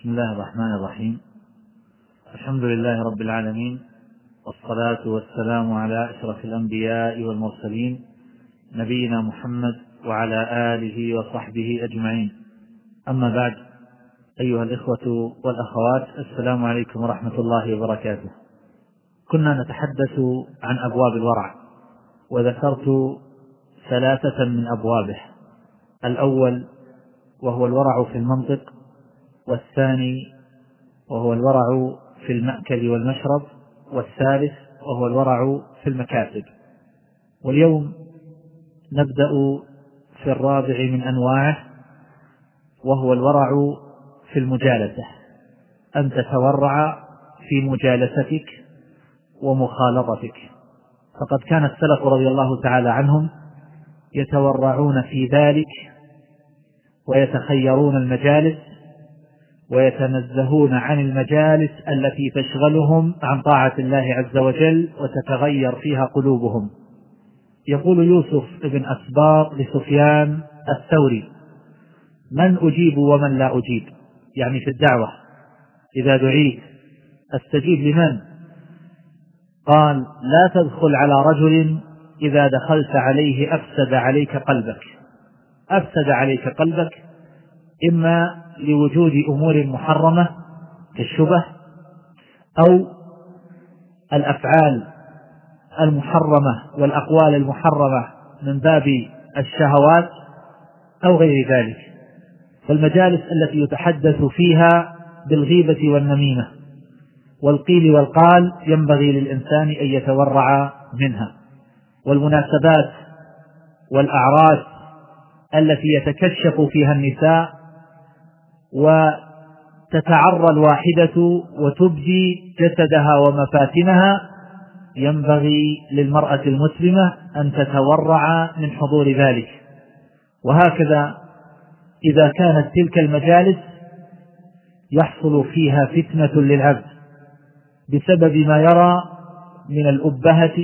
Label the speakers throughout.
Speaker 1: بسم الله الرحمن الرحيم. الحمد لله رب العالمين والصلاة والسلام على أشرف الأنبياء والمرسلين نبينا محمد وعلى آله وصحبه أجمعين. أما بعد أيها الإخوة والأخوات السلام عليكم ورحمة الله وبركاته. كنا نتحدث عن أبواب الورع وذكرت ثلاثة من أبوابه. الأول وهو الورع في المنطق والثاني وهو الورع في المأكل والمشرب والثالث وهو الورع في المكاسب واليوم نبدأ في الرابع من أنواعه وهو الورع في المجالسة. أن تتورع في مجالستك ومخالطتك. فقد كان السلف رضي الله تعالى عنهم يتورعون في ذلك ويتخيرون المجالس ويتنزهون عن المجالس التي تشغلهم عن طاعة الله عز وجل وتتغير فيها قلوبهم. يقول يوسف بن أسباط لسفيان الثوري من أجيب ومن لا أجيب؟ يعني في الدعوة إذا دعيت أستجيب لمن؟ قال لا تدخل على رجل إذا دخلت عليه أفسد عليك قلبك أفسد عليك قلبك إما لوجود أمور محرمة كالشبه أو الأفعال المحرمة والأقوال المحرمة من باب الشهوات أو غير ذلك. فالمجالس التي يتحدث فيها بالغيبة والنميمة والقيل والقال ينبغي للإنسان أن يتورع منها. والمناسبات والأعراس التي يتكشف فيها النساء وتتعرى الواحدة وتبدي جسدها ومفاتنها ينبغي للمرأة المسلمة أن تتورع من حضور ذلك. وهكذا إذا كانت تلك المجالس يحصل فيها فتنة للعبد بسبب ما يرى من الأبهة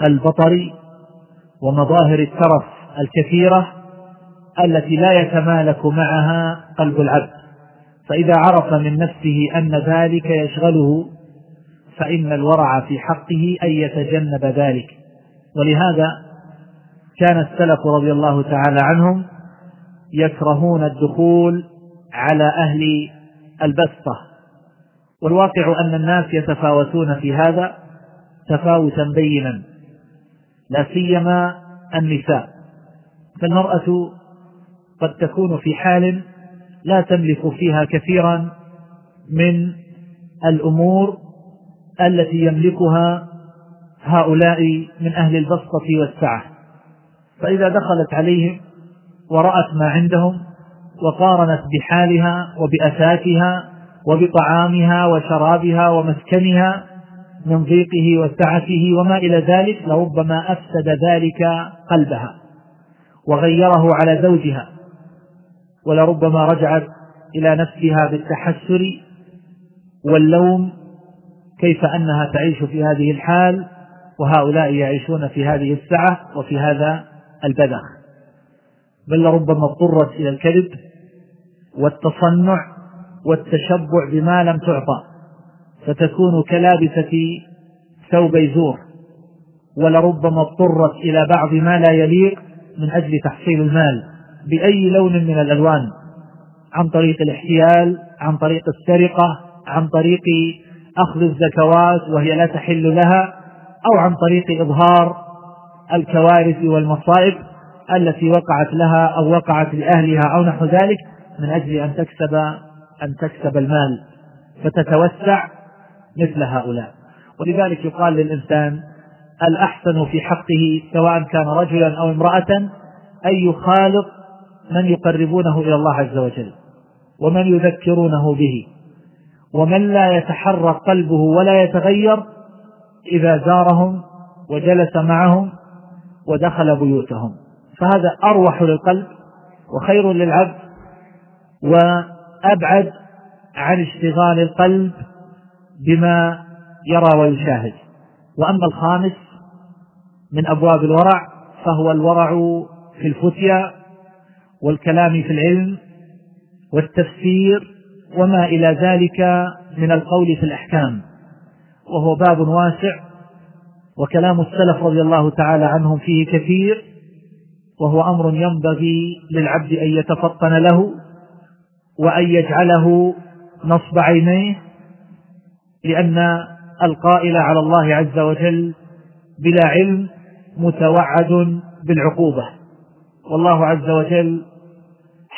Speaker 1: والبطر ومظاهر الترف الكثيرة التي لا يتمالك معها قلب العبد. فإذا عرف من نفسه أن ذلك يشغله فإن الورع في حقه أن يتجنب ذلك. ولهذا كان السلف رضي الله تعالى عنهم يكرهون الدخول على أهل البسطة. والواقع أن الناس يتفاوتون في هذا تفاوتا بينا لا سيما النساء. فالمرأة قد تكون في حال لا تملك فيها كثيرا من الأمور التي يملكها هؤلاء من أهل البسطة والسعة. فإذا دخلت عليهم ورأت ما عندهم وقارنت بحالها وبأثاثها وبطعامها وشرابها ومسكنها من ضيقه وسعته وما إلى ذلك لربما أفسد ذلك قلبها وغيره على زوجها. ولربما رجعت إلى نفسها بالتحسر واللوم كيف أنها تعيش في هذه الحال وهؤلاء يعيشون في هذه السعة وفي هذا البذخ. بل لربما اضطرت إلى الكذب والتصنع والتشبع بما لم تعطى فتكون كلابسة ثوبي زور ولربما اضطرت إلى بعض ما لا يليق من أجل تحصيل المال. بأي لون من الألوان؟ عن طريق الاحتيال عن طريق السرقة عن طريق أخذ الزكوات وهي لا تحل لها أو عن طريق إظهار الكوارث والمصائب التي وقعت لها أو وقعت لأهلها أو نحو ذلك من أجل أن تكسب أن تكسب المال. فتتوسع مثل هؤلاء. ولذلك يقال للإنسان الأحسن في حقه سواء كان رجلا أو امرأة أن يخالط من يقربونه إلى الله عز وجل ومن يذكرونه به ومن لا يتحرك قلبه ولا يتغير إذا زارهم وجلس معهم ودخل بيوتهم. فهذا أروح للقلب وخير للعبد وأبعد عن اشتغال القلب بما يرى ويشاهد. وأما الخامس من أبواب الورع فهو الورع في الفتيا والكلام في العلم والتفسير وما إلى ذلك من القول في الأحكام. وهو باب واسع وكلام السلف رضي الله تعالى عنهم فيه كثير وهو أمر ينبغي للعبد أن يتفطن له وأن يجعله نصب عينيه لأن القائل على الله عز وجل بلا علم متوعد بالعقوبة. والله عز وجل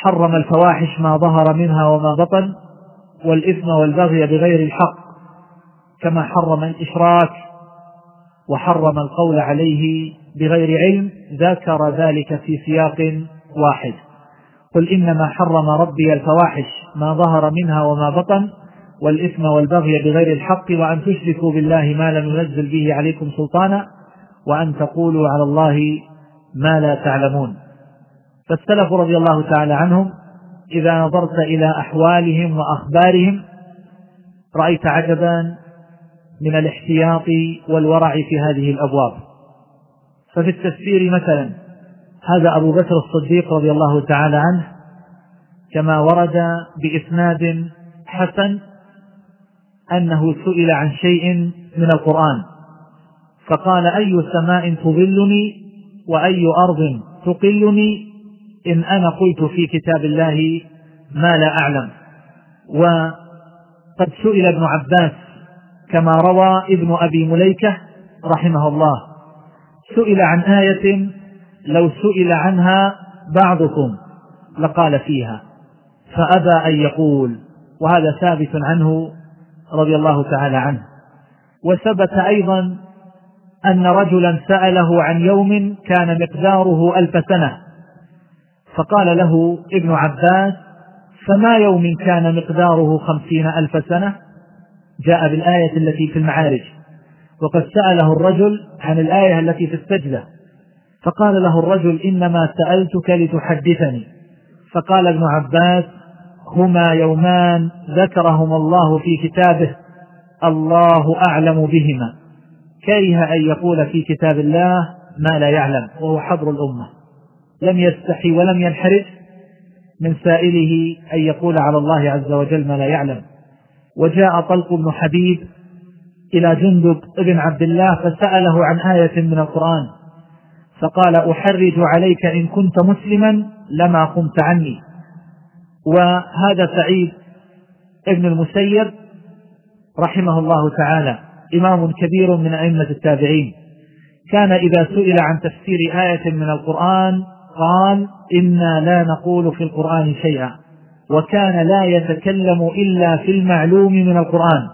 Speaker 1: حرم الفواحش ما ظهر منها وما بطن والإثم والبغي بغير الحق كما حرم الإشراك وحرم القول عليه بغير علم ذكر ذلك في سياق واحد. قل إنما حرم ربي الفواحش ما ظهر منها وما بطن والإثم والبغي بغير الحق وأن تشركوا بالله ما لم ينزل به عليكم سلطانا وأن تقولوا على الله ما لا تعلمون. فالسلف رضي الله تعالى عنهم إذا نظرت إلى أحوالهم وأخبارهم رأيت عجبا من الاحتياط والورع في هذه الأبواب. ففي التفسير مثلا هذا أبو بكر الصديق رضي الله تعالى عنه كما ورد بإسناد حسن أنه سئل عن شيء من القرآن فقال أي سماء تظلني وأي أرض تقلني إن أنا قلت في كتاب الله ما لا أعلم. وقد سئل ابن عباس كما روى ابن أبي مليكة رحمه الله. سئل عن آية لو سئل عنها بعضكم لقال فيها. فأبى أن يقول وهذا ثابت عنه رضي الله تعالى عنه. وثبت أيضا أن رجلا سأله عن يوم كان مقداره ألف سنة. فقال له ابن عباس فما يوم كان مقداره خمسين ألف سنة؟ جاء بالآية التي في المعارج. وقد سأله الرجل عن الآية التي في السجدة. فقال له الرجل إنما سألتك لتحدثني. فقال ابن عباس هما يومان ذكرهما الله في كتابه الله أعلم بهما. كره أن يقول في كتاب الله ما لا يعلم وهو حبر الأمة. لم يستحي ولم ينحرج من سائله أن يقول على الله عز وجل ما لا يعلم. وجاء طلق بن حبيب إلى جندب بن عبد الله فسأله عن آية من القرآن. فقال أحرج عليك إن كنت مسلما لما قمت عني. وهذا سعيد ابن المسيب رحمه الله تعالى إمام كبير من أئمة التابعين. كان إذا سئل عن تفسير آية من القرآن قال إنا لا نقول في القرآن شيئا وكان لا يتكلم إلا في المعلوم من القرآن.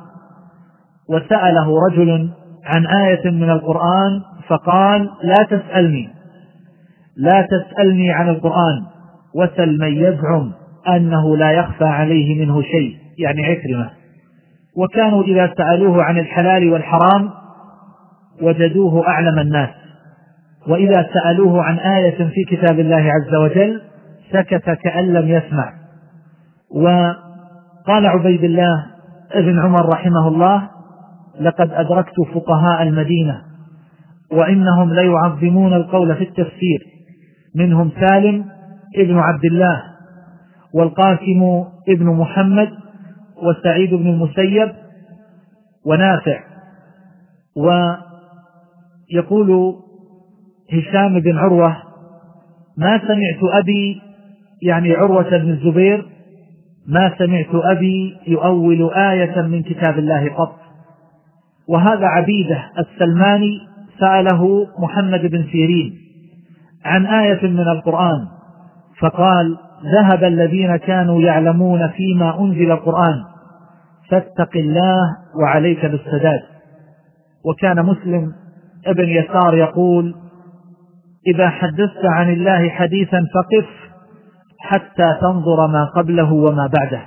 Speaker 1: وسأله رجل عن آية من القرآن فقال لا تسألني لا تسألني عن القرآن وسل من يزعم أنه لا يخفى عليه منه شيء يعني عكرمة. وكانوا إذا سألوه عن الحلال والحرام وجدوه أعلم الناس. وإذا سألوه عن آية في كتاب الله عز وجل سكت كأن لم يسمع. وقال عبيد الله ابن عمر رحمه الله لقد أدركت فقهاء المدينة وإنهم ليعظمون القول في التفسير. منهم سالم ابن عبد الله والقاسم ابن محمد وسعيد بن المسيب ونافع. ويقول هشام بن عروة ما سمعت أبي يعني عروة بن الزبير ما سمعت أبي يؤول آية من كتاب الله قط. وهذا عبيده السلماني سأله محمد بن سيرين عن آية من القرآن فقال ذهب الذين كانوا يعلمون فيما أنزل القرآن فاتق الله وعليك بالسداد. وكان مسلم ابن يسار يقول إذا حدثت عن الله حديثا فقف حتى تنظر ما قبله وما بعده.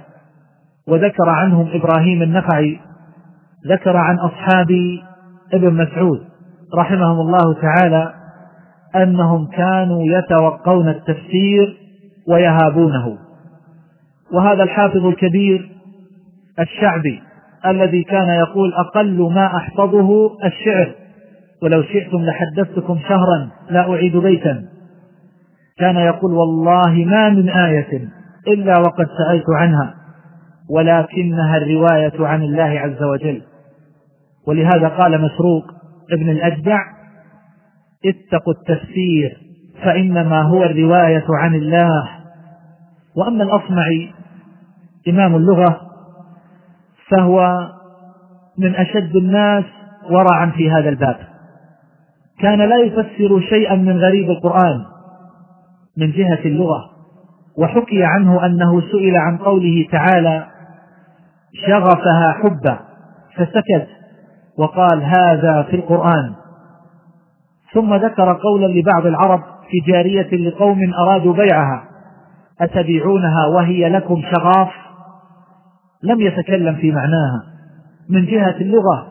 Speaker 1: وذكر عنهم إبراهيم النخعي ذكر عن أصحاب ابن مسعود رحمهم الله تعالى أنهم كانوا يتوقون التفسير ويهابونه. وهذا الحافظ الكبير الشعبي الذي كان يقول أقل ما أحفظه الشعر. ولو شئتم لحدثتكم شهرا لا أعيد بيتا. كان يقول والله ما من آية إلا وقد سألت عنها ولكنها الرواية عن الله عز وجل. ولهذا قال مسروق ابن الأجدع اتقوا التفسير فإنما هو الرواية عن الله. وأما الأصمعي إمام اللغة فهو من أشد الناس ورعا في هذا الباب. كان لا يفسر شيئا من غريب القرآن من جهة اللغة وحكي عنه أنه سئل عن قوله تعالى شغفها حبا فسكت وقال هذا في القرآن ثم ذكر قولا لبعض العرب في جارية لقوم أرادوا بيعها أتبيعونها وهي لكم شغاف؟ لم يتكلم في معناها من جهة اللغة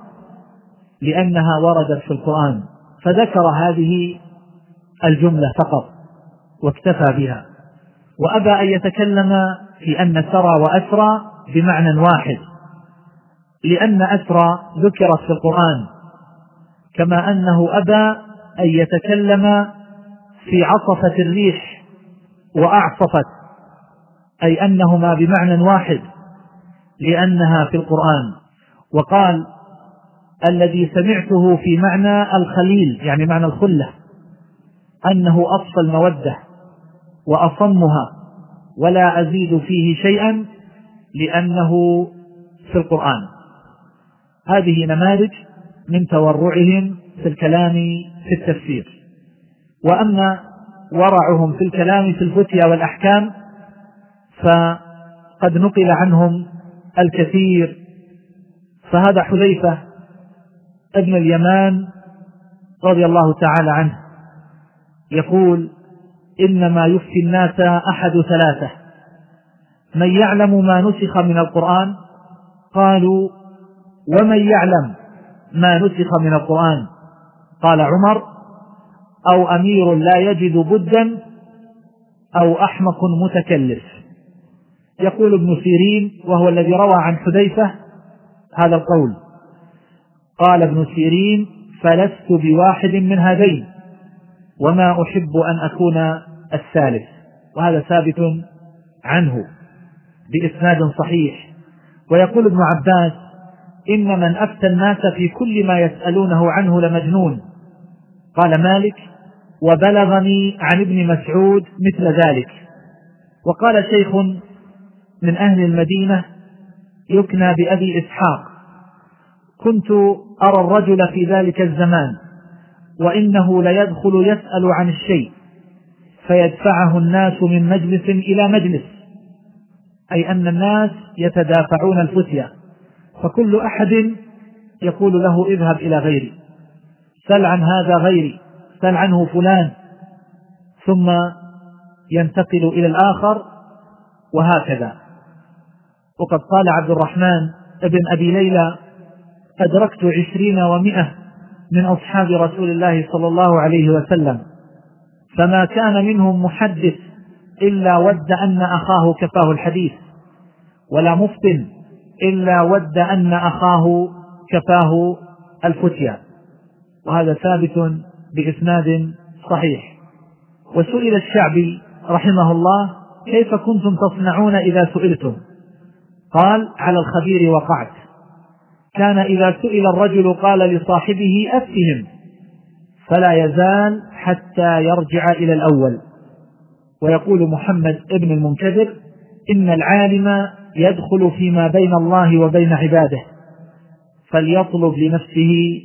Speaker 1: لأنها وردت في القرآن. فذكر هذه الجملة فقط واكتفى بها. وأبى أن يتكلم في أن سرى وأسرى بمعنى واحد لأن أسرى ذكرت في القرآن كما أنه أبى أن يتكلم في عصفة الريح وأعصفت أي أنهما بمعنى واحد لأنها في القرآن. وقال الذي سمعته في معنى الخليل يعني معنى الخلة أنه أصفى المودة وأصمها ولا أزيد فيه شيئا لأنه في القرآن. هذه نماذج من تورعهم في الكلام في التفسير. وأما ورعهم في الكلام في الفتيا والأحكام فقد نقل عنهم الكثير. فهذا حذيفة ابن اليمان رضي الله تعالى عنه يقول إنما يفتي الناس أحد ثلاثة. من يعلم ما نسخ من القرآن قالوا ومن يعلم ما نسخ من القرآن. قال عمر أو أمير لا يجد بدا أو أحمق متكلف. يقول ابن سيرين وهو الذي روى عن حذيفة هذا القول. قال ابن سيرين فلست بواحد من هذين وما أحب أن أكون الثالث وهذا ثابت عنه بإسناد صحيح. ويقول ابن عباس إن من أفتى الناس في كل ما يسألونه عنه لمجنون. قال مالك وبلغني عن ابن مسعود مثل ذلك. وقال شيخ من أهل المدينة يكنى بأبي إسحاق. كنت أرى الرجل في ذلك الزمان وإنه ليدخل يسأل عن الشيء فيدفعه الناس من مجلس إلى مجلس أي أن الناس يتدافعون الفتية فكل أحد يقول له اذهب إلى غيري سل عن هذا غيري سل عنه فلان ثم ينتقل إلى الآخر وهكذا. وقد قال عبد الرحمن ابن أبي ليلى أدركت عشرين ومئة من أصحاب رسول الله صلى الله عليه وسلم. فما كان منهم محدث إلا ود أن أخاه كفاه الحديث ولا مفتن إلا ود أن أخاه كفاه الفتيا. وهذا ثابت بإسناد صحيح. وسئل الشعبي رحمه الله كيف كنتم تصنعون إذا سئلتم؟ قال على الخبير وقعت. كان إذا سئل الرجل قال لصاحبه أفتهم فلا يزال حتى يرجع إلى الأول. ويقول محمد ابن المنكدر إن العالم يدخل فيما بين الله وبين عباده فليطلب لنفسه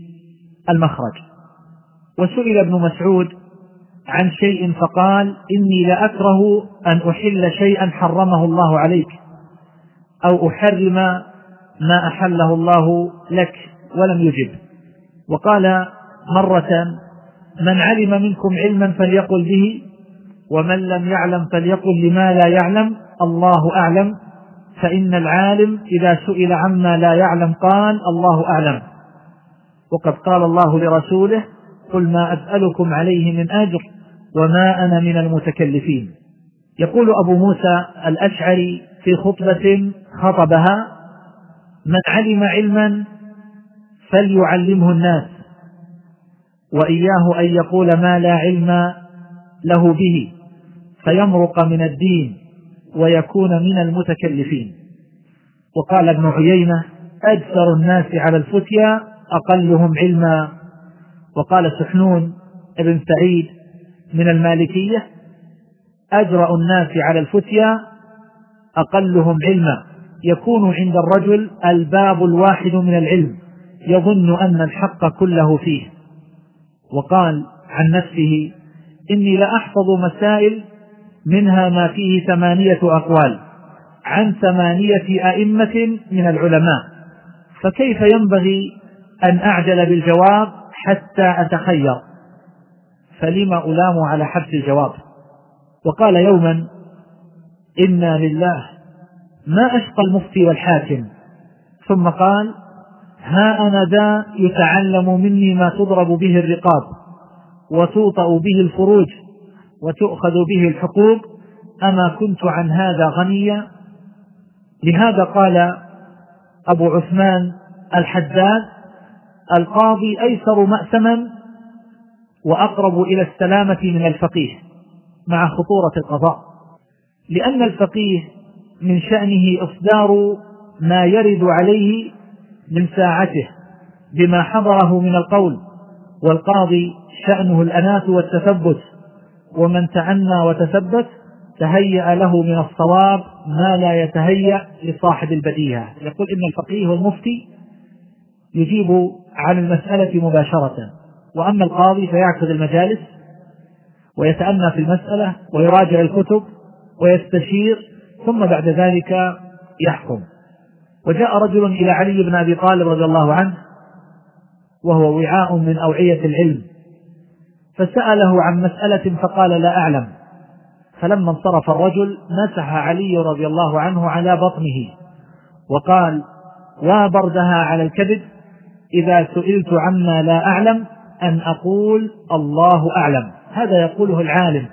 Speaker 1: المخرج. وسئل ابن مسعود عن شيء فقال إني لأكره أن أحل شيئا حرمه الله عليك أو أحرم ما أحله الله لك ولم يجب. وقال مرة من علم منكم علما فليقل به ومن لم يعلم فليقل لما لا يعلم. الله أعلم. فإن العالم إذا سئل عما لا يعلم قال الله أعلم. وقد قال الله لرسوله قل ما أسألكم عليه من أجر وما أنا من المتكلفين. يقول أبو موسى الأشعري في خطبة خطبها من علم علما فليعلمه الناس وإياه أن يقول ما لا علم له به فيمرق من الدين ويكون من المتكلفين. وقال ابن عيينة أجسر الناس على الفتيا أقلهم علما. وقال سحنون ابن سعيد من المالكية أجرأ الناس على الفتيا أقلهم علما. يكون عند الرجل الباب الواحد من العلم يظن أن الحق كله فيه. وقال عن نفسه إني لأحفظ مسائل منها ما فيه ثمانية أقوال عن ثمانية أئمة من العلماء. فكيف ينبغي أن أعجل بالجواب حتى أتخير؟ فلما ألام على حبس الجواب؟ وقال يوما إنا لله ما أشقى المفتي والحاكم؟ ثم قال ها أنا ذا يتعلم مني ما تضرب به الرقاب وتوطأ به الفروج وتؤخذ به الحقوق أما كنت عن هذا غنيا؟ لهذا قال أبو عثمان الحداد القاضي أيسر مأسما وأقرب إلى السلامة من الفقيه مع خطورة القضاء لأن الفقيه من شأنه إصدار ما يرد عليه من ساعته بما حضره من القول والقاضي شأنه الأناة والتثبت ومن تعنى وتثبت تهيأ له من الصواب ما لا يتهيأ لصاحب البديهة. يقول إن الفقيه والمفتي يجيب عن المسألة مباشرة وأما القاضي فيعقد المجالس ويتأنى في المسألة ويراجع الكتب ويستشير ثم بعد ذلك يحكم. وجاء رجل إلى علي بن أبي طالب رضي الله عنه وهو وعاء من أوعية العلم فسأله عن مسألة فقال لا أعلم. فلما انصرف الرجل مسح علي رضي الله عنه على بطنه وقال وبردها على الكبد إذا سئلت عما لا أعلم أن أقول الله أعلم. هذا يقوله العالم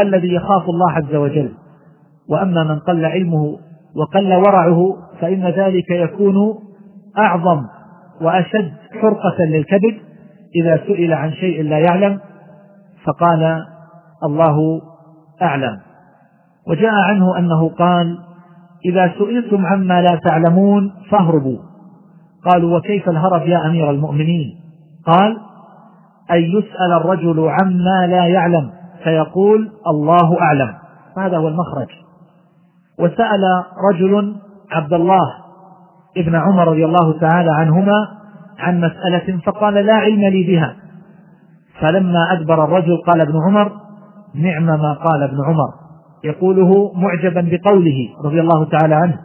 Speaker 1: الذي يخاف الله عز وجل. وأما من قل علمه وقل ورعه فإن ذلك يكون أعظم وأشد حرقة للكبد إذا سئل عن شيء لا يعلم فقال الله أعلم. وجاء عنه أنه قال إذا سئلتم عما لا تعلمون فاهربوا. قالوا وكيف الهرب يا أمير المؤمنين؟ قال أن يسأل الرجل عما لا يعلم فيقول الله أعلم. هذا هو المخرج. وسأل رجل عبد الله ابن عمر رضي الله تعالى عنهما عن مسألة فقال لا علم لي بها. فلما أدبر الرجل قال ابن عمر نعم ما قال ابن عمر. يقوله معجبا بقوله رضي الله تعالى عنه.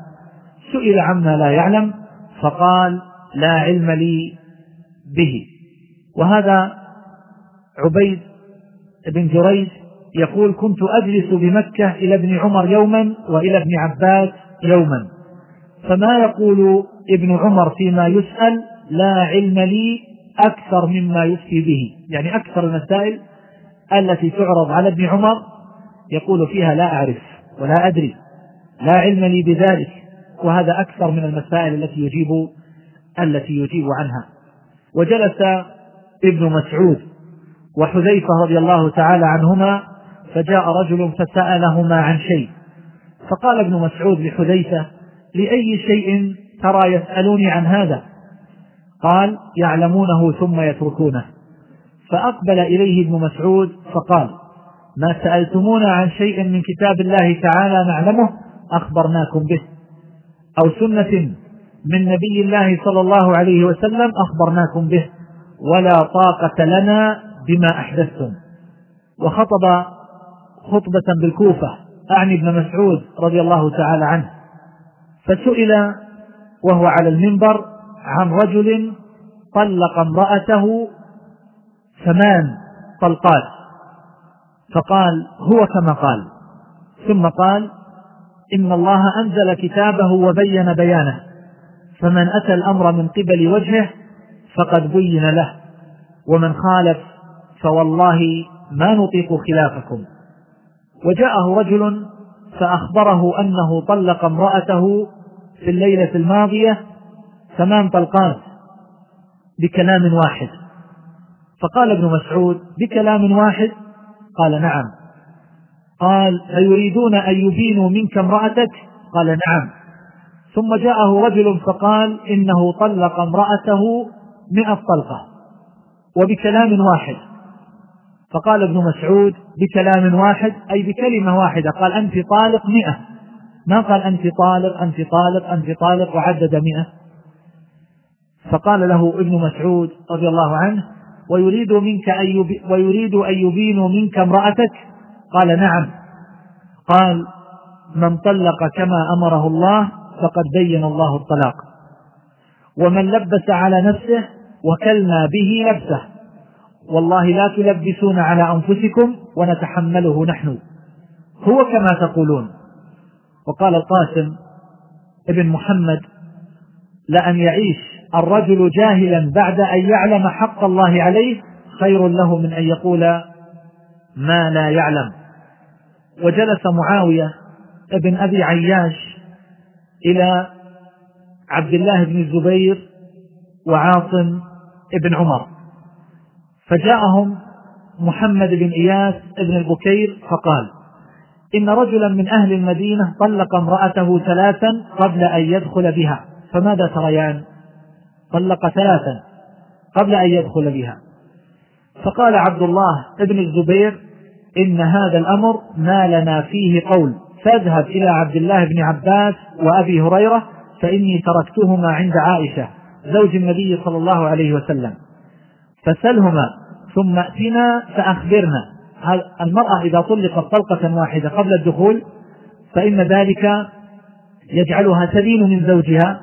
Speaker 1: سئل عما لا يعلم فقال لا علم لي به. وهذا عبيد بن جريج يقول كنت أجلس بمكة إلى ابن عمر يوما وإلى ابن عباس يوما. فما يقول ابن عمر فيما يسأل؟ لا علم لي أكثر مما يفتي به. يعني أكثر المسائل التي تعرض على ابن عمر يقول فيها لا أعرف ولا أدري. لا علم لي بذلك. وهذا أكثر من المسائل التي يجيب التي يجيب عنها. وجلس ابن مسعود وحذيفة رضي الله تعالى عنهما فجاء رجل فسألهما عن شيء. فقال ابن مسعود لحذيفة لأي شيء ترى يسألوني عن هذا؟ قال يعلمونه ثم يتركونه. فأقبل إليه ابن مسعود فقال ما سألتمونا عن شيء من كتاب الله تعالى نعلمه؟ أخبرناكم به. أو سنة من نبي الله صلى الله عليه وسلم أخبرناكم به. ولا طاقة لنا بما أحدثتم. وخطب خطبة بالكوفة أعني ابن مسعود رضي الله تعالى عنه. فسئل وهو على المنبر عن رجل طلق امرأته ثمان طلقات. فقال هو كما قال. ثم قال إن الله أنزل كتابه وبين بيانه فمن أتى الأمر من قبل وجهه فقد بين له ومن خالف فوالله ما نطيق خلافكم. وجاءه رجل فأخبره أنه طلق امرأته في الليلة الماضية ثمان طلقات بكلام واحد. فقال ابن مسعود بكلام واحد؟ قال نعم. قال أيريدون أن يبينوا منك امرأتك؟ قال نعم. ثم جاءه رجل فقال إنه طلق امرأته مئة طلقة. وبكلام واحد. فقال ابن مسعود بكلام واحد أي بكلمة واحدة قال أنت طالق مئة. ما قال أنت طالق أنت طالق أنت طالق وعدد مئة. فقال له ابن مسعود رضي الله عنه ويريد منك أن ويريد أن يبينوا منك امرأتك؟ قال نعم. قال من طلق كما أمره الله فقد بين الله الطلاق. ومن لبس على نفسه وكلنا به لبسه. والله لا تلبسون على أنفسكم ونتحمله نحن. هو كما تقولون. وقال القاسم ابن محمد لأن يعيش الرجل جاهلا بعد أن يعلم حق الله عليه خير له من أن يقول ما لا يعلم. وجلس معاوية ابن أبي عياش إلى عبد الله بن الزبير وعاصم ابن عمر. فجاءهم محمد بن إياس بن البكير فقال إن رجلا من أهل المدينة طلق امرأته ثلاثا قبل أن يدخل بها فماذا تريان؟ طلق ثلاثا قبل أن يدخل بها. فقال عبد الله بن الزبير إن هذا الأمر ما لنا فيه قول فاذهب إلى عبد الله بن عباس وأبي هريرة فإني تركتهما عند عائشة زوج النبي صلى الله عليه وسلم. فسلهما ثم ائتنا فأخبرنا. المرأة إذا طلقت طلقة واحدة قبل الدخول فإن ذلك يجعلها تدين من زوجها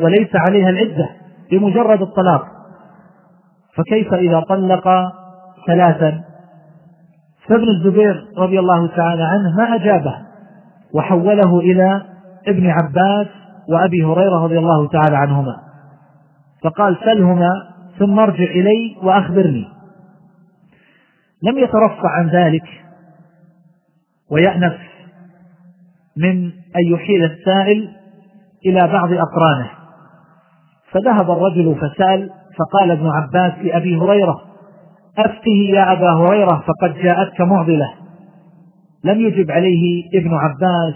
Speaker 1: وليس عليها العدة بمجرد الطلاق. فكيف إذا طلق ثلاثا؟ فابن الزبير رضي الله تعالى عنه ما أجابه وحوله إلى ابن عباس وأبي هريرة رضي الله تعالى عنهما. فقال سلهما ثم ارجع إلي وأخبرني. لم يترفع عن ذلك ويأنف من أن يحيل السائل إلى بعض أقرانه. فذهب الرجل فسأل فقال ابن عباس لأبي هريرة أفته يا أبا هريرة فقد جاءتك معضلة. لم يجب عليه ابن عباس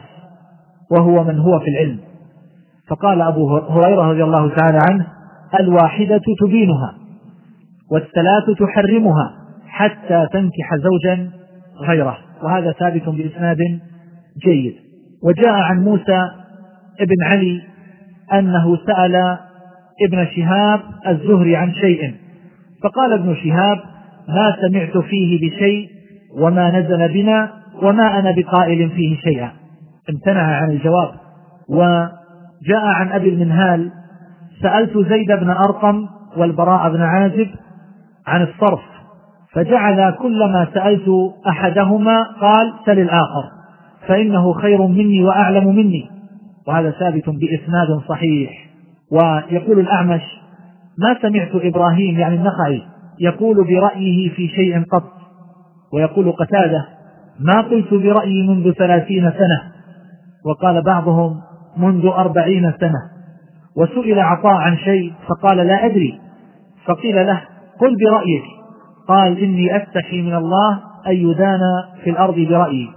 Speaker 1: وهو من هو في العلم. فقال أبو هريرة رضي الله تعالى عنه الواحدة تبينها والثلاث تحرمها. حتى تنكح زوجا غيره. وهذا ثابت بإسناد جيد. وجاء عن موسى ابن علي أنه سأل ابن شهاب الزهري عن شيء. فقال ابن شهاب ما سمعت فيه بشيء وما نزل بنا وما أنا بقائل فيه شيئا. امتنع عن الجواب. وجاء عن أبي المنهال سألت زيد بن أرقم والبراء بن عازب عن الصرف. فجعل كلما سألت أحدهما قال سل الآخر فإنه خير مني وأعلم مني. وهذا ثابت بإسناد صحيح. ويقول الأعمش ما سمعت إبراهيم يعني النخعي يقول برأيه في شيء قط. ويقول قتادة ما قلت برأيي منذ ثلاثين سنة. وقال بعضهم منذ أربعين سنة. وسئل عطاء عن شيء فقال لا أدري. فقيل له قل برأيك. قال إني أستحي من الله أن يدان في الأرض برأيي.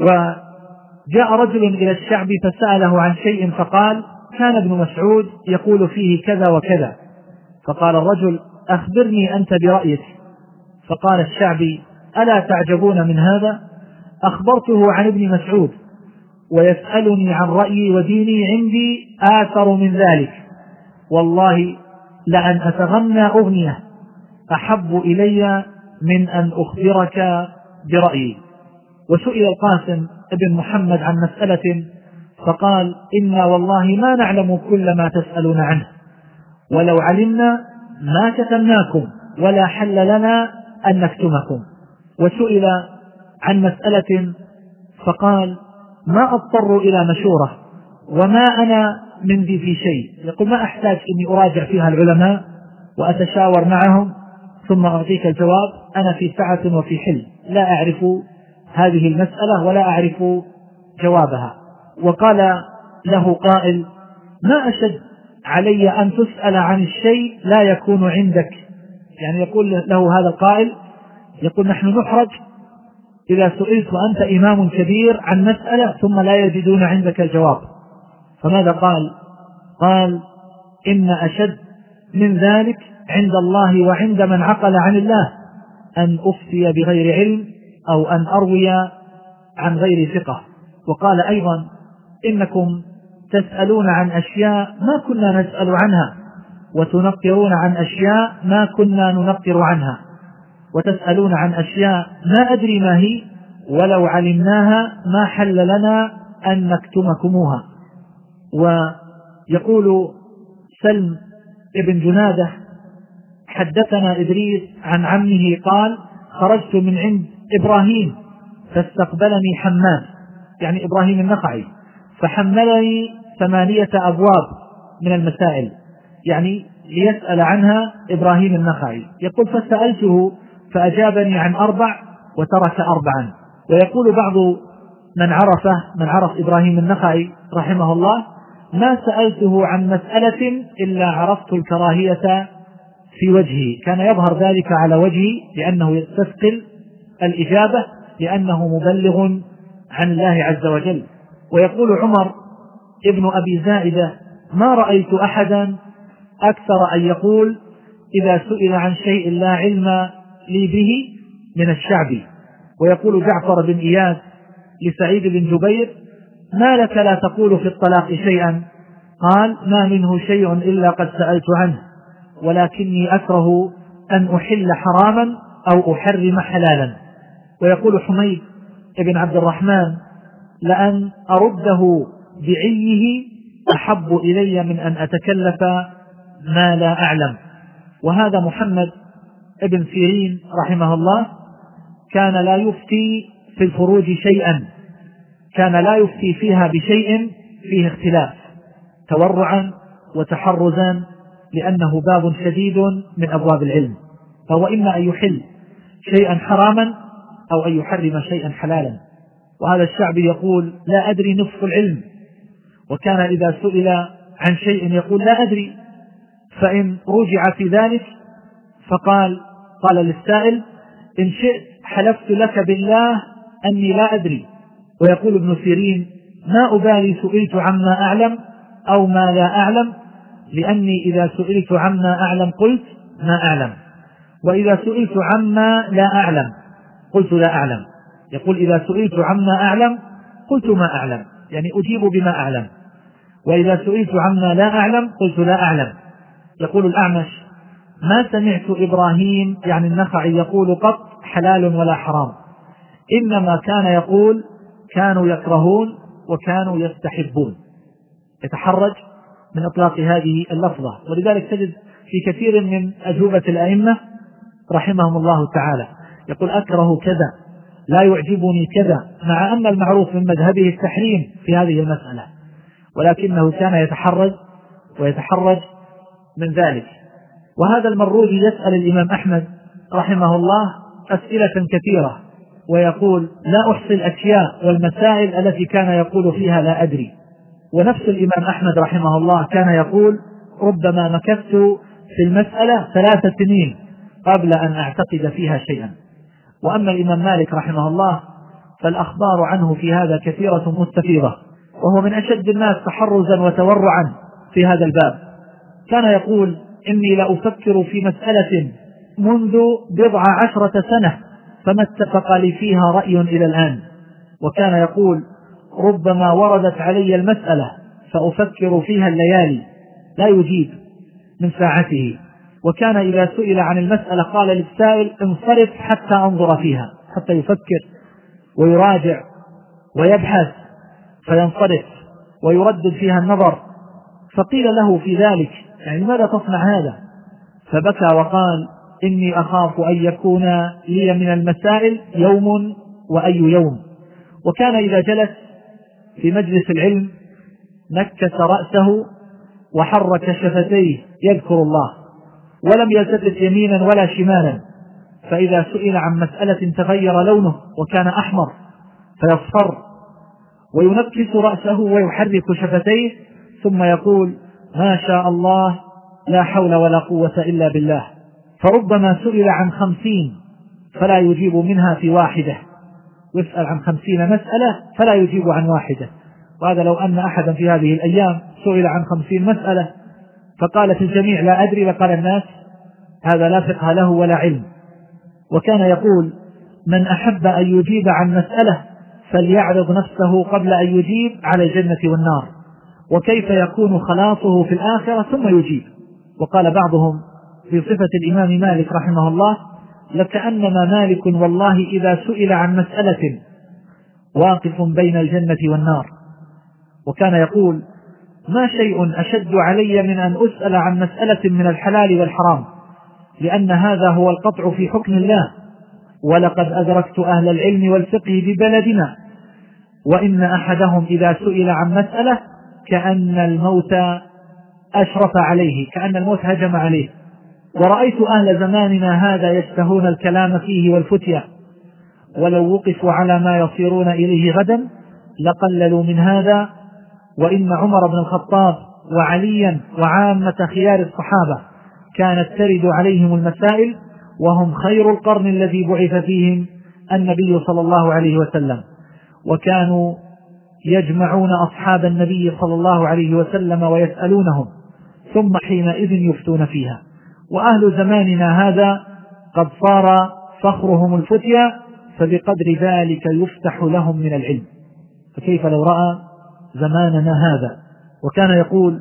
Speaker 1: وجاء رجل إلى الشعب فسأله عن شيء فقال كان ابن مسعود يقول فيه كذا وكذا. فقال الرجل أخبرني أنت برأيك. فقال الشعبي ألا تعجبون من هذا؟ أخبرته عن ابن مسعود ويسألني عن رأيي وديني عندي آثر من ذلك. والله لأن أتغنى أغنية. أحب إلي من أن أخبرك برأيي. وسئل القاسم ابن محمد عن مسألة فقال إنا والله ما نعلم كل ما تسألون عنه. ولو علمنا ما كتمناكم ولا حل لنا أن نكتمكم. وسئل عن مسألة فقال ما أضطر إلى مشورة وما أنا من ذي في شيء. يقول ما أحتاج إني أراجع فيها العلماء وأتشاور معهم؟ ثم أعطيك الجواب أنا في سعة وفي حل. لا أعرف هذه المسألة ولا أعرف جوابها. وقال له قائل ما أشد علي أن تسأل عن الشيء لا يكون عندك. يعني يقول له هذا القائل يقول نحن نحرج إذا سئلت أنت إمام كبير عن مسألة ثم لا يجدون عندك الجواب. فماذا قال؟ قال إن أشد من ذلك عند الله وعند من عقل عن الله أن أفتي بغير علم أو أن أروي عن غير ثقة. وقال أيضا إنكم تسألون عن أشياء ما كنا نسأل عنها وتنقرون عن أشياء ما كنا ننقر عنها وتسألون عن أشياء ما أدري ما هي ولو علمناها ما حل لنا أن نكتمكموها. ويقول سلم ابن جنادة حدثنا إدريس عن عمه قال خرجت من عند إبراهيم فاستقبلني حماد يعني إبراهيم النخعي فحملني ثمانية أبواب من المسائل يعني ليسأل عنها إبراهيم النخعي. يقول فسألته فأجابني عن أربع وترك أربعا. ويقول بعض من عرفه من عرف إبراهيم النخعي رحمه الله ما سألته عن مسألة إلا عرفت الكراهية في وجهه. كان يظهر ذلك على وجهه لأنه يستثقل الإجابة لأنه مبلغ عن الله عز وجل. ويقول عمر ابن أبي زائدة ما رأيت أحدا أكثر أن يقول إذا سئل عن شيء لا علم لي به من الشعب. ويقول جعفر بن إياس لسعيد بن جبير ما لك لا تقول في الطلاق شيئا؟ قال ما منه شيء إلا قد سألت عنه. ولكني أكره أن أحل حراما أو أحرم حلالا. ويقول حميد بن عبد الرحمن لأن أرده بعيه أحب إلي من أن أتكلف ما لا أعلم. وهذا محمد ابن سيرين رحمه الله كان لا يفتي في الفروج شيئا كان لا يفتي فيها بشيء فيه اختلاف تورعا وتحرزا لأنه باب شديد من أبواب العلم فهو إما أن يحل شيئا حراما أو أن يحرم شيئا حلالا. وهذا الشعبي يقول لا أدري نصف العلم. وكان إذا سئل عن شيء يقول لا أدري. فإن رجع في ذلك فقال قال للسائل إن شئت حلفت لك بالله أني لا أدري. ويقول ابن سيرين ما أبالي سئلت عما أعلم أو ما لا أعلم. لأني إذا سئلت عما أعلم قلت ما أعلم. وإذا سئلت عما لا أعلم قلت لا أعلم. يقول إذا سئلت عما أعلم قلت ما أعلم. يعني أجيب بما أعلم. وإذا سئلت عما لا أعلم قلت لا أعلم. يقول الأعمش ما سمعت إبراهيم يعني النخعي يقول قط حلال ولا حرام. إنما كان يقول كانوا يكرهون وكانوا يستحبون. يتحرج؟ من إطلاق هذه اللفظة. ولذلك تجد في كثير من أجوبة الأئمة رحمهم الله تعالى. يقول أكره كذا لا يعجبني كذا مع أن المعروف من مذهبه التحريم في هذه المسألة. ولكنه كان يتحرج ويتحرج من ذلك. وهذا المروذي يسأل الإمام أحمد رحمه الله أسئلة كثيرة ويقول لا أحصي الأشياء والمسائل التي كان يقول فيها لا أدري. ونفس الإمام أحمد رحمه الله كان يقول ربما مكثت في المسألة ثلاث سنين قبل أن أعتقد فيها شيئا. وأما الإمام مالك رحمه الله فالأخبار عنه في هذا كثيرة مستفيضة وهو من أشد الناس تحرزا وتورعا في هذا الباب. كان يقول إني لأفكر في مسألة منذ بضع عشرة سنة فما اتفق لي فيها رأي إلى الآن. وكان يقول ربما وردت علي المسألة فأفكر فيها الليالي. لا يجيب من ساعته. وكان إذا سئل عن المسألة قال للسائل انصرف حتى أنظر فيها حتى يفكر ويراجع ويبحث فينصرف ويردد فيها النظر. فقيل له في ذلك يعني لماذا تصنع هذا؟ فبكى وقال إني أخاف أن يكون لي من المسائل يوم وأي يوم. وكان إذا جلس في مجلس العلم نكس رأسه وحرك شفتيه يذكر الله. ولم يلتفت يمينا ولا شمالا. فإذا سئل عن مسألة تغير لونه وكان أحمر فيصفر. وينكس رأسه ويحرك شفتيه ثم يقول ما شاء الله لا حول ولا قوة إلا بالله. فربما سئل عن خمسين فلا يجيب منها في واحدة. يسأل عن خمسين مسألة فلا يجيب عن واحدة. وهذا لو أن أحدا في هذه الأيام سئل عن خمسين مسألة فقالت الجميع لا أدري لقال الناس هذا لا فقه له ولا علم. وكان يقول من أحب أن يجيب عن مسألة فليعرض نفسه قبل أن يجيب على الجنة والنار. وكيف يكون خلاصه في الآخرة ثم يجيب. وقال بعضهم في صفة الإمام مالك رحمه الله لكأنما مالك والله إذا سئل عن مسألة واقف بين الجنة والنار. وكان يقول ما شيء أشد علي من أن أسأل عن مسألة من الحلال والحرام لأن هذا هو القطع في حكم الله. ولقد أدركت أهل العلم والفقه ببلدنا وإن أحدهم إذا سئل عن مسألة كأن الموت أشرف عليه كأن الموت هجم عليه. ورأيت أهل زماننا هذا يشتهون الكلام فيه والفتية. ولو وقفوا على ما يصيرون إليه غدا لقللوا من هذا. وإن عمر بن الخطاب وعليا وعامة خيار الصحابة كانت ترد عليهم المسائل وهم خير القرن الذي بعث فيهم النبي صلى الله عليه وسلم. وكانوا يجمعون أصحاب النبي صلى الله عليه وسلم ويسألونهم ثم حينئذ يفتون فيها. وأهل زماننا هذا قد صار فخرهم الفتيا فبقدر ذلك يفتح لهم من العلم. فكيف لو رأى زماننا هذا؟ وكان يقول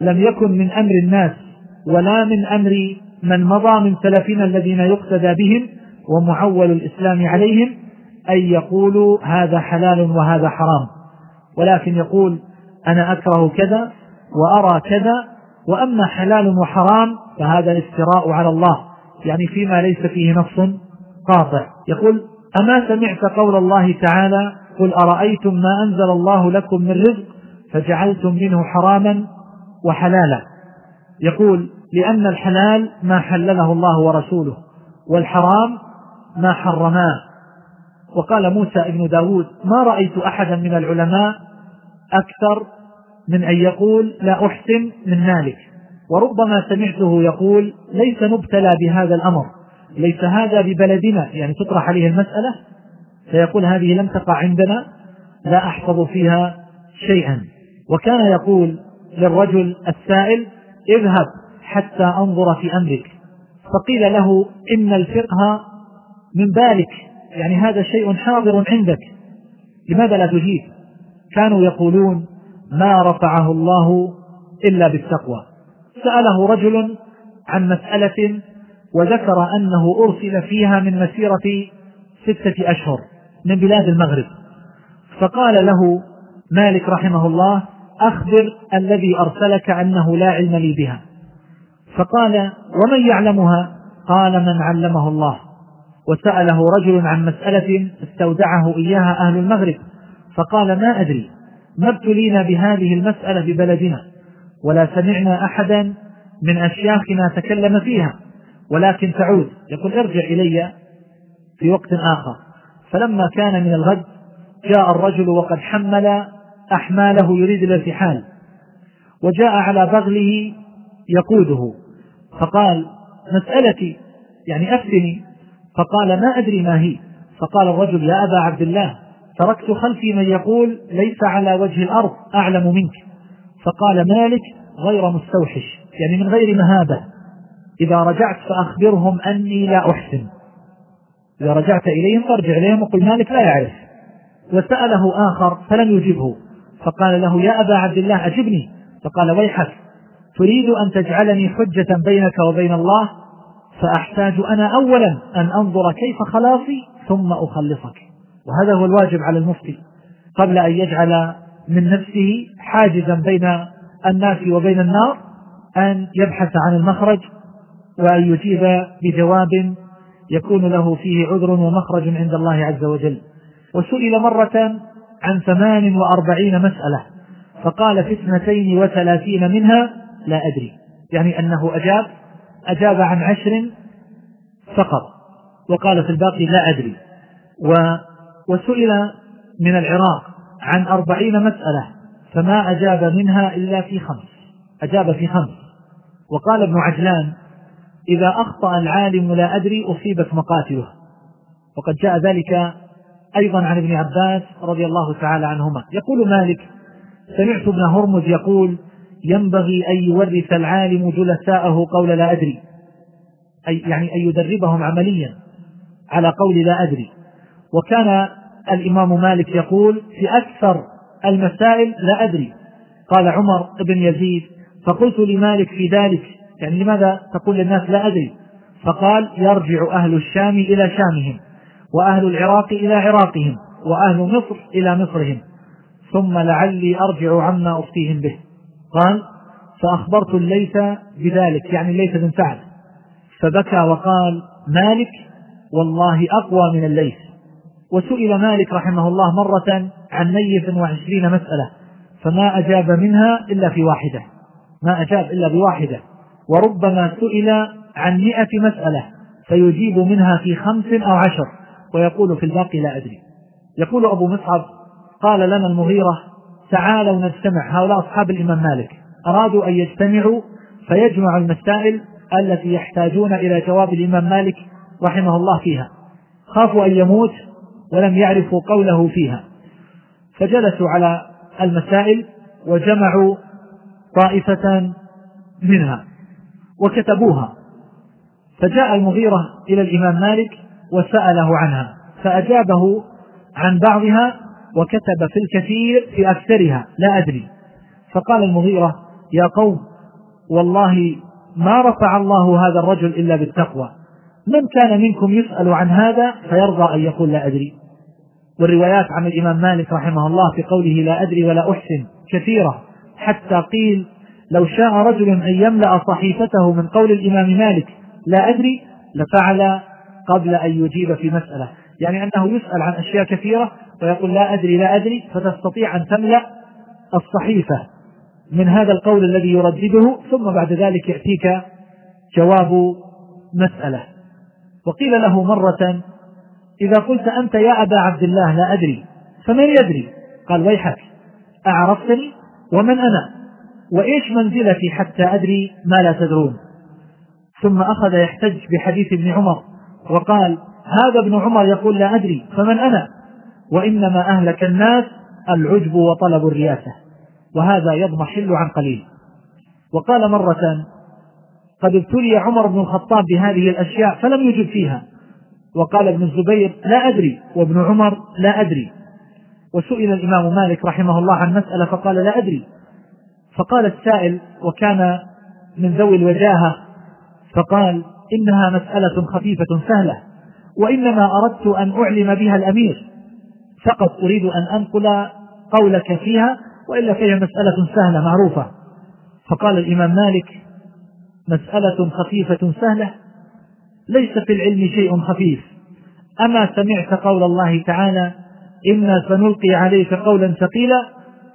Speaker 1: لم يكن من أمر الناس ولا من أمر من مضى من سلفنا الذين يقتدى بهم ومعول الإسلام عليهم أن يقولوا هذا حلال وهذا حرام. ولكن يقول أنا أكره كذا وأرى كذا وأما حلال وحرام فهذا الافتراء على الله. يعني فيما ليس فيه نص قاطع. يقول أما سمعت قول الله تعالى قل أرأيتم ما أنزل الله لكم من رزق فجعلتم منه حراما وحلالا. يقول لأن الحلال ما حلله الله ورسوله والحرام ما حرماه. وقال موسى ابن داود ما رأيت أحدا من العلماء أكثر من أن يقول لا أحسن من مالك. وربما سمعته يقول ليس نبتلى بهذا الأمر ليس هذا ببلدنا يعني تطرح عليه المسألة فيقول هذه لم تقع عندنا لا أحفظ فيها شيئا. وكان يقول للرجل السائل اذهب حتى أنظر في أمرك. فقيل له إن الفقه من بالك يعني هذا شيء حاضر عندك. لماذا لا تجيب؟ كانوا يقولون ما رفعه الله إلا بالتقوى. سأله رجل عن مسألة وذكر أنه أرسل فيها من مسيرة ستة أشهر من بلاد المغرب. فقال له مالك رحمه الله أخبر الذي أرسلك أنه لا علم لي بها. فقال ومن يعلمها؟ قال من علمه الله. وسأله رجل عن مسألة استودعه إياها أهل المغرب. فقال ما أدري ما ابتلينا بهذه المسألة ببلدنا. ولا سمعنا أحدا من أشياخنا تكلم فيها ولكن تعود. يقول ارجع إلي في وقت آخر. فلما كان من الغد جاء الرجل وقد حمل أحماله يريد الارتحال وجاء على بغله يقوده. فقال مسألتي يعني أفتني. فقال ما أدري ما هي. فقال الرجل يا أبا عبد الله تركت خلفي من يقول ليس على وجه الأرض أعلم منك. فقال مالك غير مستوحش يعني من غير مهابة. إذا رجعت فأخبرهم أني لا أحسن. إذا رجعت إليهم فارجع إليهم وقل مالك لا يعرف. وسأله آخر فلم يجبه. فقال له يا أبا عبد الله أجبني. فقال ويحك تريد أن تجعلني حجة بينك وبين الله؟ فأحتاج أنا أولا أن أنظر كيف خلاصي ثم أخلصك. وهذا هو الواجب على المفتي. قبل أن يجعل من نفسه حاجزا بين الناس وبين النار أن يبحث عن المخرج وأن يجيب بجواب يكون له فيه عذر ومخرج عند الله عز وجل. وسئل مرة عن ثمان وأربعين مسألة فقال في اثنتين وثلاثين منها لا أدري. يعني أنه أجاب أجاب عن عشر فقط وقال في الباقي لا أدري. و وسئل من العراق عن أربعين مسألة فما أجاب منها إلا في خمس. أجاب في خمس. وقال ابن عجلان إذا أخطأ العالم لا أدري أصيبت مقاتله. وقد جاء ذلك أيضا عن ابن عباس رضي الله تعالى عنهما. يقول مالك سمعت ابن هرمز يقول ينبغي أن يورث العالم جلساءه قول لا أدري. أي يعني أن يدربهم عمليا على قول لا أدري. وكان الإمام مالك يقول في أكثر المسائل لا أدري. قال عمر بن يزيد فقلت لمالك في ذلك. يعني لماذا تقول للناس لا أدري؟ فقال يرجع أهل الشام إلى شامهم وأهل العراق إلى عراقهم وأهل مصر إلى مصرهم ثم لعلي أرجع عما أفتيهم به. قال فأخبرت الليث بذلك يعني الليث بن سعد. فبكى وقال مالك والله أقوى من الليث. وسئل مالك رحمه الله مرة عن نيف وعشرين مسألة فما أجاب منها إلا في واحدة ما أجاب إلا بواحدة وربما سئل عن مئة مسألة فيجيب منها في خمس أو عشر ويقول في الباقي لا أدري. يقول أبو مصعب قال لنا المغيرة تعالوا نجتمع هؤلاء أصحاب الإمام مالك أرادوا أن يجتمعوا فيجمعوا المسائل التي يحتاجون إلى جواب الإمام مالك رحمه الله فيها. خافوا أن يموت ولم يعرفوا قوله فيها. فجلسوا على المسائل وجمعوا طائفة منها وكتبوها. فجاء المغيرة إلى الإمام مالك وسأله عنها. فأجابه عن بعضها وكتب في الكثير في أكثرها. لا أدري. فقال المغيرة يا قوم والله ما رفع الله هذا الرجل إلا بالتقوى. من كان منكم يسأل عن هذا فيرضى أن يقول لا أدري. والروايات عن الإمام مالك رحمه الله في قوله لا أدري ولا أحسن كثيرة حتى قيل لو شاء رجل أن يملأ صحيفته من قول الإمام مالك لا أدري لفعل قبل أن يجيب في مسألة. يعني أنه يسأل عن أشياء كثيرة ويقول لا أدري لا أدري فتستطيع أن تملأ الصحيفة من هذا القول الذي يردده ثم بعد ذلك يأتيك جواب مسألة. وقيل له مرة إذا قلت أنت يا أبا عبد الله لا أدري فمن يدري؟ قال ويحك أعرفتني؟ ومن أنا؟ وإيش منزلتي حتى أدري ما لا تدرون؟ ثم أخذ يحتج بحديث ابن عمر وقال هذا ابن عمر يقول لا أدري فمن أنا؟ وإنما أهلك الناس العجب وطلب الرياسة وهذا يضمحل عن قليل. وقال مرة قد ابتلي عمر بن الخطاب بهذه الأشياء فلم يجب فيها وقال ابن الزبير لا أدري وابن عمر لا أدري. وسئل الإمام مالك رحمه الله عن مسألة فقال لا أدري. فقال السائل وكان من ذوي الوجاهة فقال إنها مسألة خفيفة سهلة وإنما أردت أن أعلم بها الأمير. فقط أريد أن أنقل قولك فيها وإلا فهي مسألة سهلة معروفة. فقال الإمام مالك مسألة خفيفة سهلة ليس في العلم شيء خفيف. أما سمعت قول الله تعالى إنا سنلقي عليك قولا ثقيلا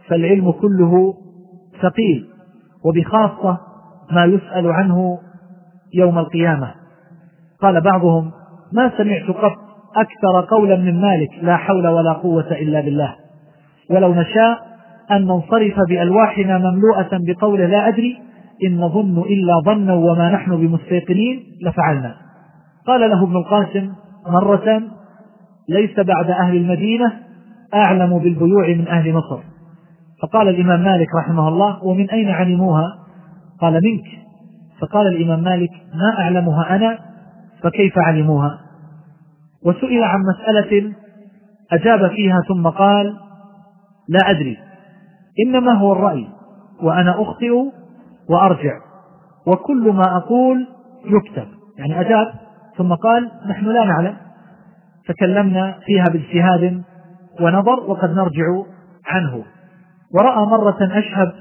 Speaker 1: فالعلم كله ثقيل. وبخاصة ما يسأل عنه يوم القيامة. قال بعضهم ما سمعت قط أكثر قولا من مالك لا حول ولا قوة إلا بالله. ولو نشاء أن ننصرف بألواحنا مملوءة بقول لا أدري إن نظن إلا ظنا وما نحن بمستيقنين لفعلنا. قال له ابن القاسم مرة ليس بعد أهل المدينة أعلم بالبيوع من أهل مصر. فقال الإمام مالك رحمه الله ومن أين علموها؟ قال منك. فقال الإمام مالك ما أعلمها أنا فكيف علموها؟ وسئل عن مسألة أجاب فيها ثم قال لا أدري إنما هو الرأي وأنا أخطئ وأرجع وكل ما أقول يكتب. يعني أجاب ثم قال نحن لا نعلم. تكلمنا فيها باجتهاد ونظر وقد نرجع عنه. ورأى مرة أشهب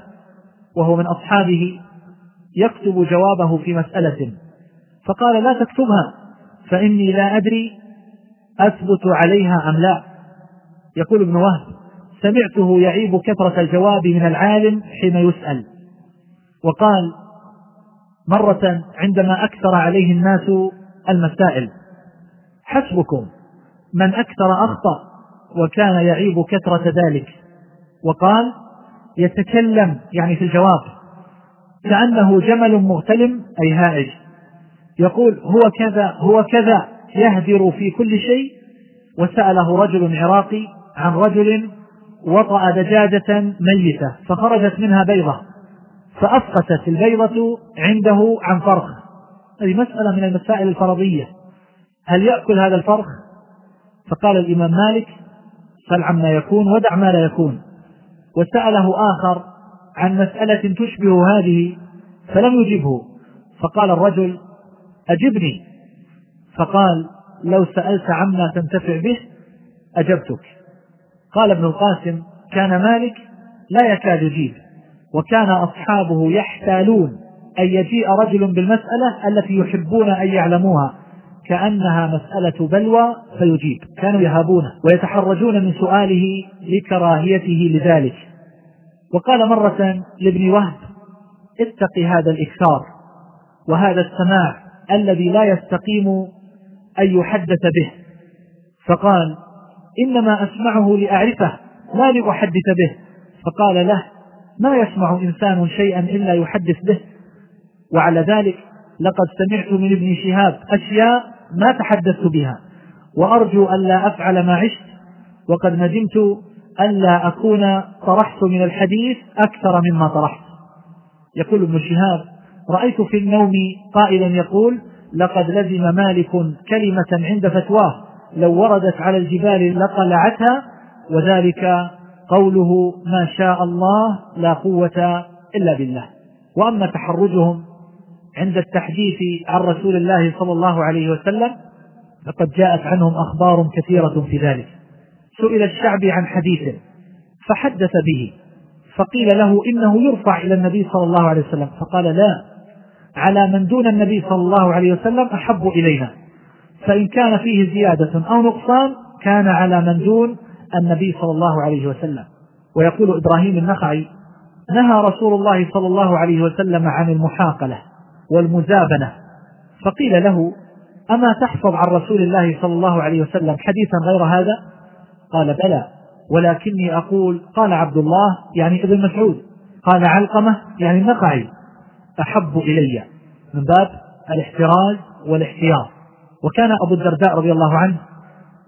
Speaker 1: وهو من أصحابه يكتب جوابه في مسألة. فقال لا تكتبها فإني لا أدري أثبت عليها أم لا. يقول ابن وهب سمعته يعيب كثرة الجواب من العالم حين يسأل. وقال مرة عندما أكثر عليه الناس المسائل. حسبكم. من أكثر أخطأ وكان يعيب كثرة ذلك. وقال يتكلم يعني في الجواب كأنه جمل مغتلم أي هائج. يقول هو كذا هو كذا يهدر في كل شيء. وسأله رجل عراقي عن رجل وطأ دجاجة ميتة فخرجت منها بيضة فأسقطت البيضة عنده عن فرخ هذه مسألة من المسائل الفرضية. هل يأكل هذا الفرخ؟ فقال الإمام مالك سل عما يكون ودع ما لا يكون. وسأله آخر عن مسألة تشبه هذه فلم يجبه. فقال الرجل أجبني. فقال لو سألت عما تنتفع به أجبتك. قال ابن القاسم كان مالك لا يكاد يجيب وكان أصحابه يحتالون. أن يجيء رجل بالمسألة التي يحبون أن يعلموها كأنها مسألة بلوى فيجيب. كانوا يهابونه ويتحرجون من سؤاله لكراهيته لذلك. وقال مرة لابن وهب اتق هذا الإكثار وهذا السماع الذي لا يستقيم أن يحدث به. فقال إنما أسمعه لأعرفه لا لأحدث به. فقال له ما يسمع إنسان شيئا إلا يحدث به؟ وعلى ذلك لقد سمعت من ابن شهاب أشياء ما تحدثت بها وأرجو ألا أفعل ما عشت وقد ندمت ألا أكون طرحت من الحديث أكثر مما طرحت. يقول ابن شهاب رأيت في النوم قائلا يقول لقد لزم مالك كلمة عند فتواه لو وردت على الجبال لقلعتها وذلك قوله ما شاء الله لا قوة إلا بالله. وأما تحرجهم عند التحديث عن رسول الله صلى الله عليه وسلم فقد جاءت عنهم أخبار كثيرة في ذلك. سئل الشعبي عن حديث فحدث به فقيل له إنه يرفع إلى النبي صلى الله عليه وسلم فقال لا على من دون النبي صلى الله عليه وسلم أحب إلينا. فإن كان فيه زيادة أو نقصان كان على من دون النبي صلى الله عليه وسلم. ويقول إبراهيم النخعي نهى رسول الله صلى الله عليه وسلم عن المحاقلة. والمزابنة. فقيل له أما تحفظ عن رسول الله صلى الله عليه وسلم حديثا غير هذا؟ قال بلى. ولكني أقول قال عبد الله يعني ابن مسعود. قال علقمة يعني النقعي أحب إلي. من باب الاحتراز والاحتياط. وكان أبو الدرداء رضي الله عنه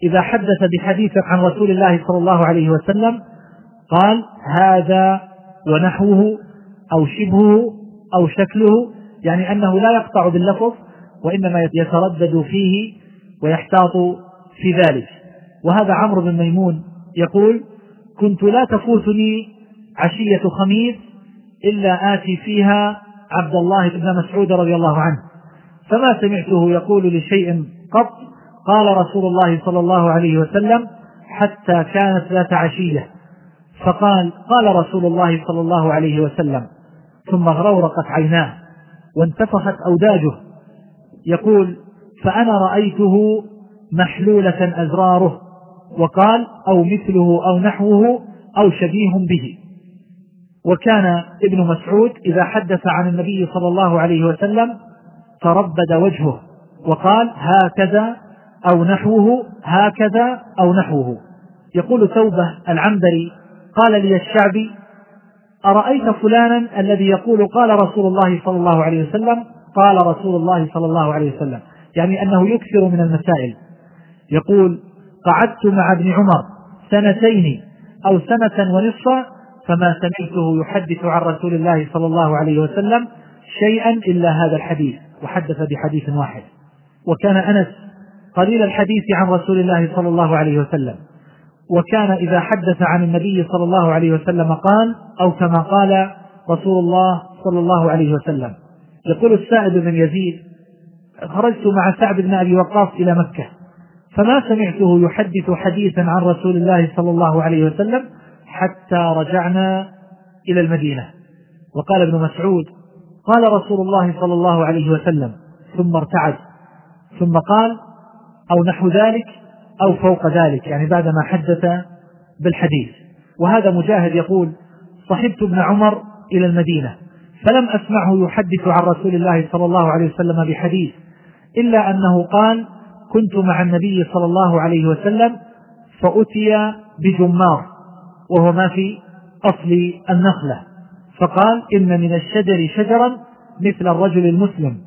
Speaker 1: إذا حدث بحديث عن رسول الله صلى الله عليه وسلم قال هذا ونحوه أو شبهه أو شكله يعني أنه لا يقطع باللفظ وإنما يتردد فيه ويحتاط في ذلك. وهذا عمرو بن ميمون يقول كنت لا تفوتني عشية خميس إلا آتي فيها عبد الله بن مسعود رضي الله عنه. فما سمعته يقول لشيء قط قال رسول الله صلى الله عليه وسلم حتى كانت ذات عشية. فقال قال رسول الله صلى الله عليه وسلم ثم غرورقت عيناه. وانتفخت أوداجه. يقول فأنا رأيته محلولة أزراره وقال أو مثله أو نحوه أو شبيه به. وكان ابن مسعود إذا حدث عن النبي صلى الله عليه وسلم تربد وجهه وقال هكذا أو نحوه هكذا أو نحوه. يقول توبة العنبري قال لي الشعبي أرأيت فلانا الذي يقول قال رسول الله صلى الله عليه وسلم قال رسول الله صلى الله عليه وسلم. يعني أنه يكثر من المسائل. يقول قعدت مع ابن عمر سنتين أو سنة ونصفا فما سمعته يحدث عن رسول الله صلى الله عليه وسلم شيئا إلا هذا الحديث. وحدث بحديث واحد. وكان أنس قليل الحديث عن رسول الله صلى الله عليه وسلم. وكان إذا حدث عن النبي صلى الله عليه وسلم قال أو كما قال رسول الله صلى الله عليه وسلم. يقول السائب بن يزيد خرجت مع سعد بن أبي وقاص إلى مكة فما سمعته يحدث حديثا عن رسول الله صلى الله عليه وسلم حتى رجعنا إلى المدينة. وقال ابن مسعود قال رسول الله صلى الله عليه وسلم ثم ارتعد ثم قال أو نحو ذلك أو فوق ذلك يعني بعدما حدث بالحديث. وهذا مجاهد يقول صحبت ابن عمر إلى المدينة فلم أسمعه يحدث عن رسول الله صلى الله عليه وسلم بحديث إلا أنه قال كنت مع النبي صلى الله عليه وسلم فأتي بجمار وهو ما في أصل النخلة فقال إن من الشجر شجرا مثل الرجل المسلم.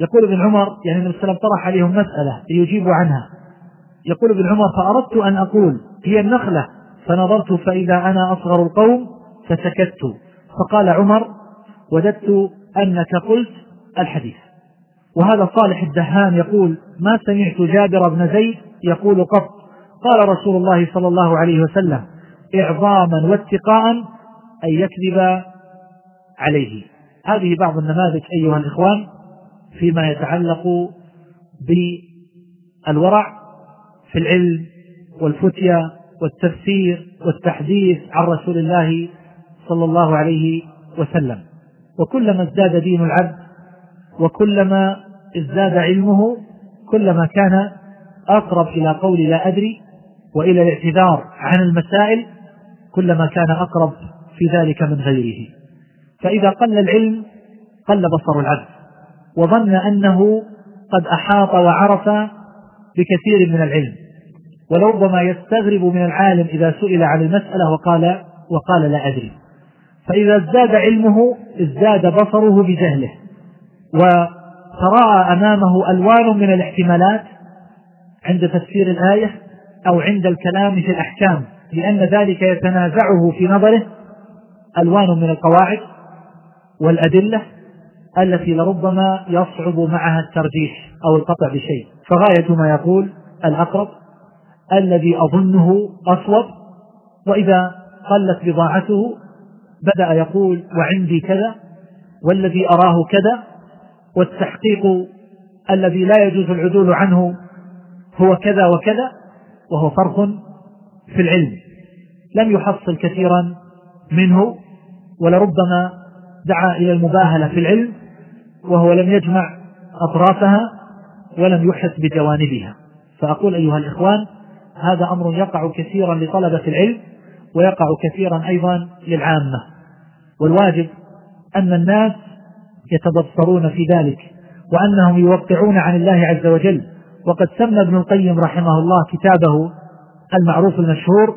Speaker 1: يقول ابن عمر يعني النبي صلى الله عليه وسلم طرح عليهم مسألة ليجيبوا عنها. يقول ابن عمر فأردت أن أقول هي النخلة. فنظرت فإذا أنا أصغر القوم فسكت. فقال عمر وددت أنك قلت الحديث. وهذا صالح الدهان يقول ما سمعت جابر بن زيد يقول قط. قال رسول الله صلى الله عليه وسلم إعظاما واتقاء أن يكذب عليه. هذه بعض النماذج أيها الإخوان فيما يتعلق بالورع. في العلم والفتية والتفسير والتحديث عن رسول الله صلى الله عليه وسلم. وكلما ازداد دين العبد وكلما ازداد علمه كلما كان أقرب إلى قول لا أدري وإلى الاعتذار عن المسائل كلما كان أقرب في ذلك من غيره. فإذا قل العلم قل بصر العبد وظن أنه قد أحاط وعرف بكثير من العلم. ولربما يستغرب من العالم إذا سئل عن المسألة وقال وقال لا أدري. فإذا ازداد علمه ازداد بصره بجهله. وتراءى أمامه ألوان من الاحتمالات عند تفسير الآية أو عند الكلام في الأحكام لأن ذلك يتنازعه في نظره ألوان من القواعد والأدلة التي لربما يصعب معها الترجيح أو القطع بشيء. فغاية ما يقول الأقرب الذي أظنه أصوب وإذا قلت بضاعته بدأ يقول وعندي كذا والذي أراه كذا والتحقيق الذي لا يجوز العدول عنه هو كذا وكذا وهو فرق في العلم. لم يحصل كثيرا منه ولربما دعا إلى المباهلة في العلم وهو لم يجمع أطرافها ولم يحس بجوانبها. فأقول أيها الإخوان هذا أمر يقع كثيرا لطلبة العلم ويقع كثيرا أيضا للعامة. والواجب أن الناس يتبصرون في ذلك وأنهم يوقعون عن الله عز وجل. وقد سمى ابن القيم رحمه الله كتابه المعروف المشهور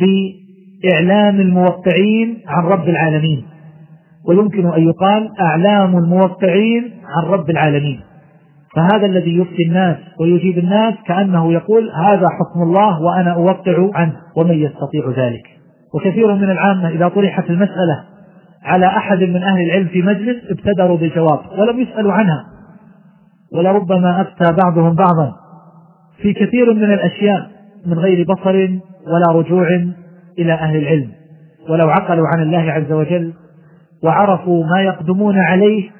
Speaker 1: بإعلام الموقعين عن رب العالمين. ويمكن أن يقال أعلام الموقعين عن رب العالمين. فهذا الذي يفتي الناس ويجيب الناس كأنه يقول هذا حكم الله وأنا أوقع عنه ومن يستطيع ذلك. وكثير من العامة إذا طرحت المسألة على أحد من أهل العلم في مجلس ابتدروا بالجواب ولم يسألوا عنها. ولربما أفتى بعضهم بعضا. في كثير من الأشياء من غير بصر ولا رجوع إلى أهل العلم. ولو عقلوا عن الله عز وجل وعرفوا ما يقدمون عليه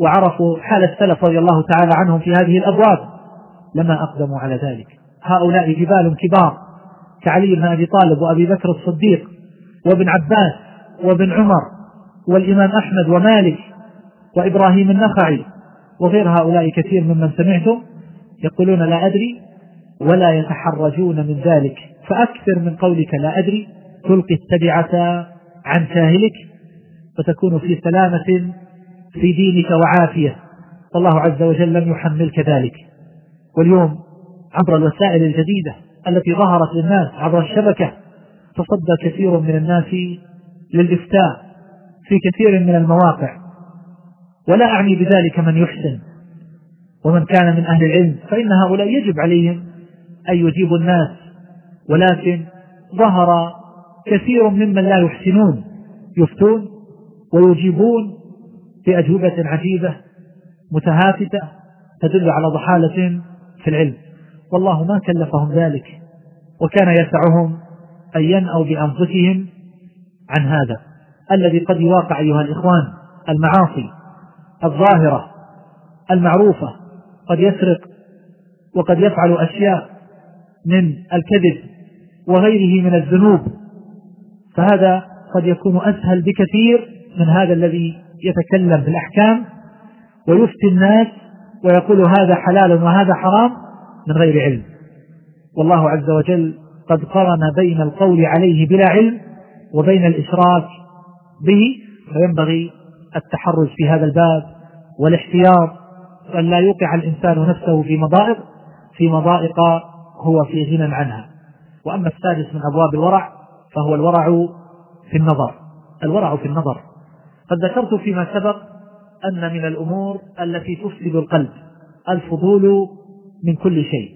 Speaker 1: وعرفوا حال السلف رضي الله تعالى عنهم في هذه الأبواب. لما أقدموا على ذلك. هؤلاء جبال كبار كعلي بن أبي طالب وأبي بكر الصديق وابن عباس وابن عمر والإمام أحمد ومالك وإبراهيم النخعي وغير هؤلاء كثير ممن سمعتم يقولون لا أدري ولا يتحرجون من ذلك. فأكثر من قولك لا أدري تلقي التبعة عن ساهلك وتكون في سلامة في دينك وعافية. والله عز وجل لم يحملك ذلك واليوم عبر الوسائل الجديدة التي ظهرت للناس عبر الشبكة تصدى كثير من الناس للإفتاء في كثير من المواقع. ولا أعني بذلك من يحسن ومن كان من أهل العلم فإن هؤلاء يجب عليهم أن يجيبوا الناس. ولكن ظهر كثير ممن لا يحسنون يفتون ويجيبون بأجوبة عجيبة متهافتة تدل على ضحالة في العلم. والله ما كلفهم ذلك وكان يسعهم أن ينأوا بأنفسهم عن هذا. الذي قد يواقع أيها الإخوان المعاصي الظاهرة المعروفة قد يسرق وقد يفعل أشياء من الكذب وغيره من الذنوب. فهذا قد يكون أسهل بكثير من هذا الذي يتكلم بالأحكام ويفتي الناس ويقول هذا حلال وهذا حرام من غير علم. والله عز وجل قد قرن بين القول عليه بلا علم وبين الإشراك به فينبغي التحرز في هذا الباب والاحتياط وأن لا يوقع الإنسان نفسه في مضائق في مضائق هو في غنى عنها. وأما السادس من أبواب الورع فهو الورع في النظر. الورع في النظر. قد ذكرت فيما سبق أن من الأمور التي تفسد القلب الفضول من كل شيء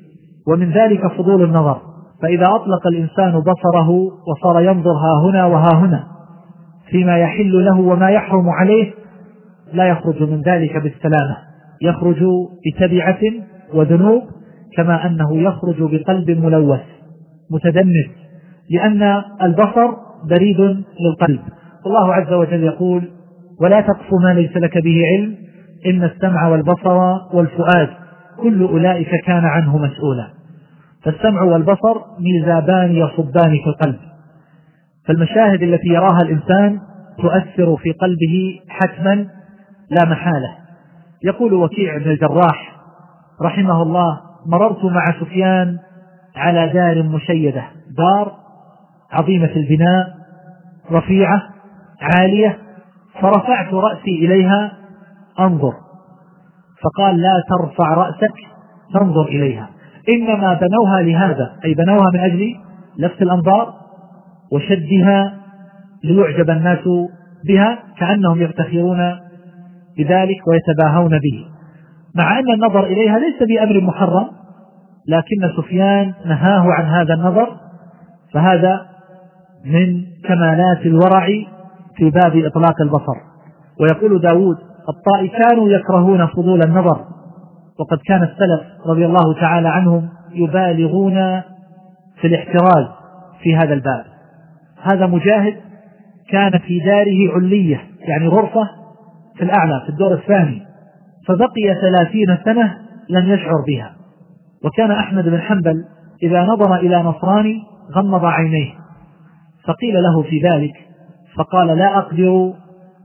Speaker 1: ومن ذلك فضول النظر. فإذا أطلق الإنسان بصره وصار ينظر ها هنا وها هنا فيما يحل له وما يحرم عليه لا يخرج من ذلك بالسلامة. يخرج بتبعة وذنوب كما أنه يخرج بقلب ملوث متدنس لأن البصر بريد للقلب. الله عز وجل يقول ولا تقف ما ليس لك به علم إن السمع والبصر والفؤاد كل أولئك كان عنه مسؤولا. فالسمع والبصر ميزابان يصبان في القلب. فالمشاهد التي يراها الإنسان تؤثر في قلبه حتما لا محالة. يقول وكيع بن الجراح رحمه الله مررت مع سفيان على دار مشيدة دار عظيمة البناء رفيعة عالية فرفعت رأسي إليها أنظر. فقال لا ترفع رأسك تنظر إليها. إنما بنوها لهذا. أي بنوها من أجل لفت الأنظار وشدها ليعجب الناس بها كأنهم يفتخرون بذلك ويتباهون به. مع أن النظر إليها ليس بأمر محرم لكن سفيان نهاه عن هذا النظر فهذا من كمالات الورع في باب إطلاق البصر. ويقول داود الطائي كانوا يكرهون فضول النظر. وقد كان السلف رضي الله تعالى عنهم يبالغون في الاحتراز في هذا الباب. هذا مجاهد كان في داره علية يعني غرفة في الأعلى في الدور الثاني. فبقي ثلاثين سنة لم يشعر بها. وكان أحمد بن حنبل إذا نظر إلى نصراني غمض عينيه. فقيل له في ذلك فقال لا أقدر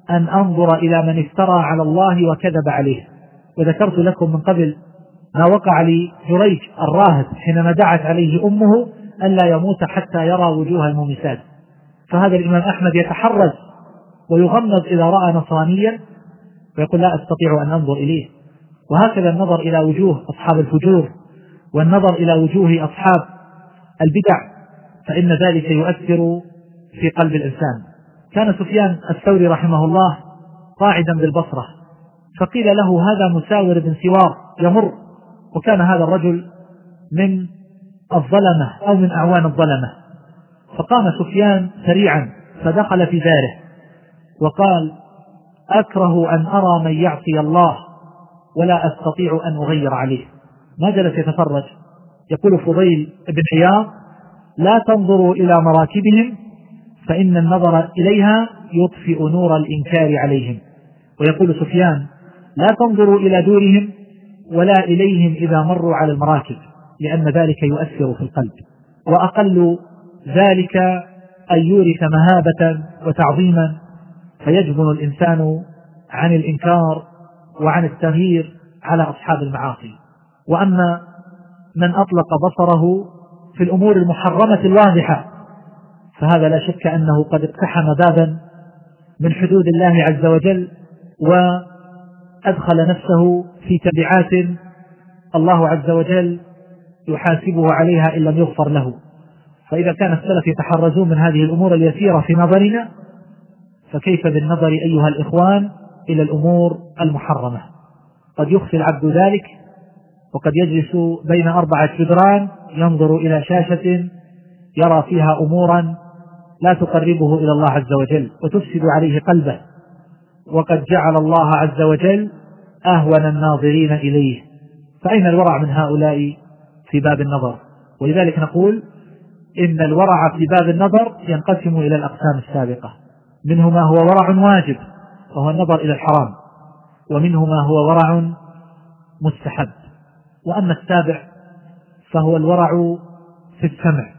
Speaker 1: أن أنظر إلى من افترى على الله وكذب عليه. وذكرت لكم من قبل ما وقع لجريج الراهب حينما دعت عليه أمه ألا يموت حتى يرى وجوه المومسات. فهذا الإمام أحمد يتحرز ويغمض إذا رأى نصرانيا ويقول لا أستطيع أن أنظر إليه. وهكذا النظر إلى وجوه أصحاب الفجور والنظر إلى وجوه أصحاب البدع فإن ذلك يؤثر في قلب الإنسان. كان سفيان الثوري رحمه الله قاعدا بالبصرة فقيل له هذا مساور بن سوار يمر وكان هذا الرجل من الظلمة أو من أعوان الظلمة. فقام سفيان سريعا فدخل في داره وقال أكره أن أرى من يعصي الله ولا أستطيع أن أغير عليه. ما جلس يتفرج. يقول فضيل بن عياض لا تنظروا إلى مراكبهم فإن النظر إليها يطفئ نور الإنكار عليهم. ويقول سفيان لا تنظروا إلى دورهم ولا إليهم إذا مروا على المراكب لأن ذلك يؤثر في القلب. وأقل ذلك أن يورث مهابة وتعظيما فيجبن الإنسان عن الإنكار وعن التغيير على أصحاب المعاصي. وأما من أطلق بصره في الأمور المحرمة الواضحة فهذا لا شك أنه قد اقتحم بابا من حدود الله عز وجل وأدخل نفسه في تبعات الله عز وجل يحاسبه عليها إن لم يغفر له. فإذا كان السلف يتحرزون من هذه الأمور اليسيرة في نظرنا فكيف بالنظر أيها الإخوان إلى الأمور المحرمة؟ قد يخفي العبد ذلك وقد يجلس بين أربعة جدران ينظر إلى شاشة يرى فيها أمورا لا تقربه إلى الله عز وجل وتفسد عليه قلبه. وقد جعل الله عز وجل أهون الناظرين إليه. فأين الورع من هؤلاء في باب النظر؟ ولذلك نقول إن الورع في باب النظر ينقسم إلى الأقسام السابقة. منه ما هو ورع واجب وهو النظر إلى الحرام. ومنه ما هو ورع مستحب. وأما السابع فهو الورع في السمع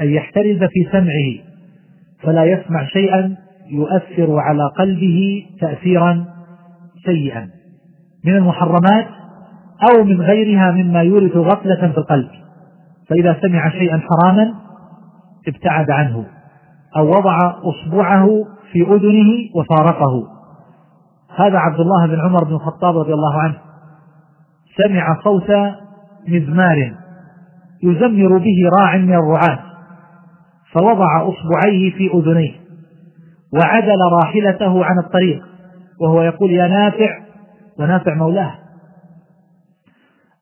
Speaker 1: أن يحترز في سمعه. فلا يسمع شيئا يؤثر على قلبه تأثيرا سيئا. من المحرمات أو من غيرها مما يورث غفلة في القلب. فإذا سمع شيئا حراما ابتعد عنه أو وضع أصبعه في أذنه وفارقه. هذا عبد الله بن عمر بن الخطاب رضي الله عنه. سمع صوت مزمار يزمر به راع من الرعاة. فوضع أصبعيه في أذنيه وعدل راحلته عن الطريق وهو يقول يا نافع ونافع مولاه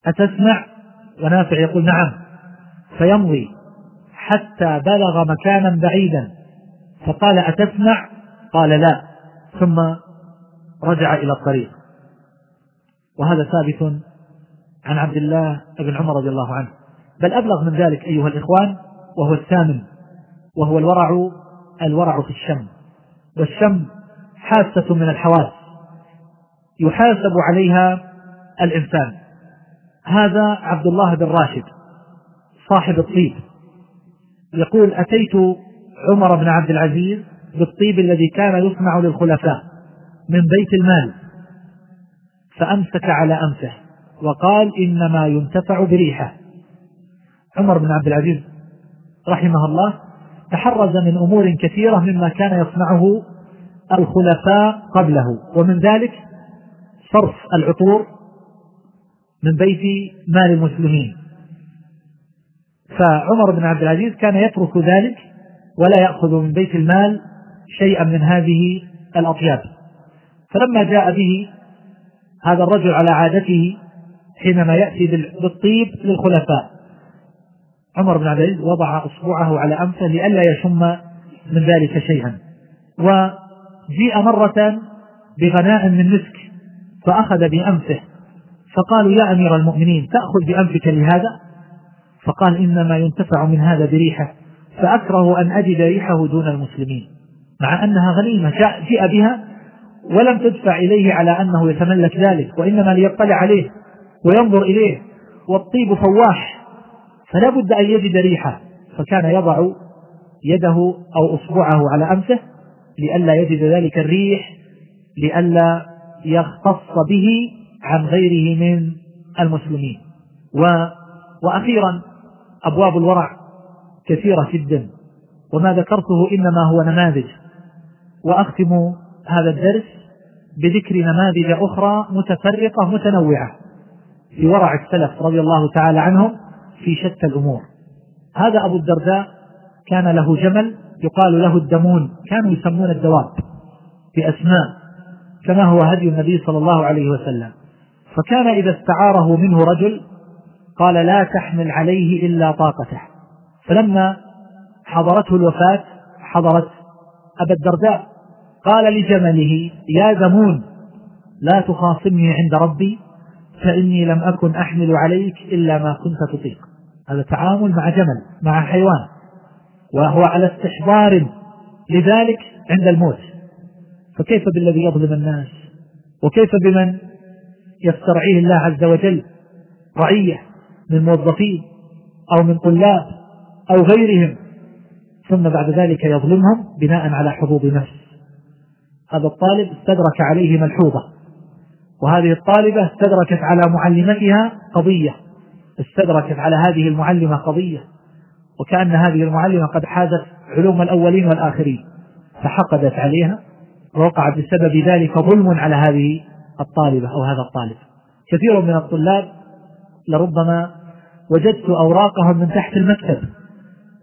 Speaker 1: أتسمع؟ ونافع يقول نعم. فيمضي حتى بلغ مكانا بعيدا. فقال أتسمع؟ قال لا. ثم رجع إلى الطريق. وهذا ثابت عن عبد الله بن عمر رضي الله عنه. بل أبلغ من ذلك أيها الإخوان وهو الثامن. وهو الورع الورع في الشم. والشم حاسة من الحواس. يحاسب عليها الإنسان. هذا عبد الله بن راشد صاحب الطيب. يقول أتيت عمر بن عبد العزيز بالطيب الذي كان يصنع للخلفاء من بيت المال. فأمسك على أنفه وقال إنما ينتفع بريحة. عمر بن عبد العزيز رحمه الله تحرز من أمور كثيرة مما كان يصنعه الخلفاء قبله. ومن ذلك صرف العطور من بيت مال المسلمين. فعمر بن عبد العزيز كان يترك ذلك ولا يأخذ من بيت المال شيئا من هذه الأطياب. فلما جاء به هذا الرجل على عادته حينما يأتي بالطيب للخلفاء. عمر بن عبد العزيز وضع أصبعه على أنفه لئلا يشم من ذلك شيئا. وجيء مرة بغناء من مسك فأخذ بأنفه. فقالوا يا أمير المؤمنين تأخذ بأنفك لهذا؟ فقال إنما ينتفع من هذا بريحة فأكره أن أجد ريحه دون المسلمين. مع أنها غنيمة جاء بها ولم تدفع إليه على أنه يتملك ذلك وإنما ليطلع عليه وينظر إليه. والطيب فواح فلا بد أن يجد ريحه فكان يضع يده أو أصبعه على أنفه لئلا يجد ذلك الريح لئلا يختص به عن غيره من المسلمين. و وأخيرا أبواب الورع كثيرة جدا. وما ذكرته إنما هو نماذج. وأختم هذا الدرس بذكر نماذج أخرى متفرقة متنوعة. في ورع السلف رضي الله تعالى عنهم في شتى الأمور. هذا أبو الدرداء كان له جمل يقال له الدمون. كانوا يسمون الدواب بأسماء كما هو هدي النبي صلى الله عليه وسلم. فكان إذا استعاره منه رجل قال لا تحمل عليه إلا طاقته. فلما حضرته الوفاة حضرت أبا الدرداء قال لجمله يا دمون لا تخاصمني عند ربي فإني لم أكن أحمل عليك إلا ما كنت تطيق. هذا تعامل مع جمل مع حيوان وهو على استحضار لذلك عند الموت. فكيف بالذي يظلم الناس؟ وكيف بمن يسترعيه الله عز وجل؟ رعية من موظفين أو من طلاب أو غيرهم ثم بعد ذلك يظلمهم بناء على حظوظ نفس هذا الطالب استدرك عليه ملحوظة وهذه الطالبة استدركت على معلمتها قضية. استدركت على هذه المعلمة قضية وكأن هذه المعلمة قد حازت علوم الأولين والآخرين فحقدت عليها ووقع بسبب ذلك ظلم على هذه الطالبة أو هذا الطالب. كثير من الطلاب لربما وجدت أوراقهم من تحت المكتب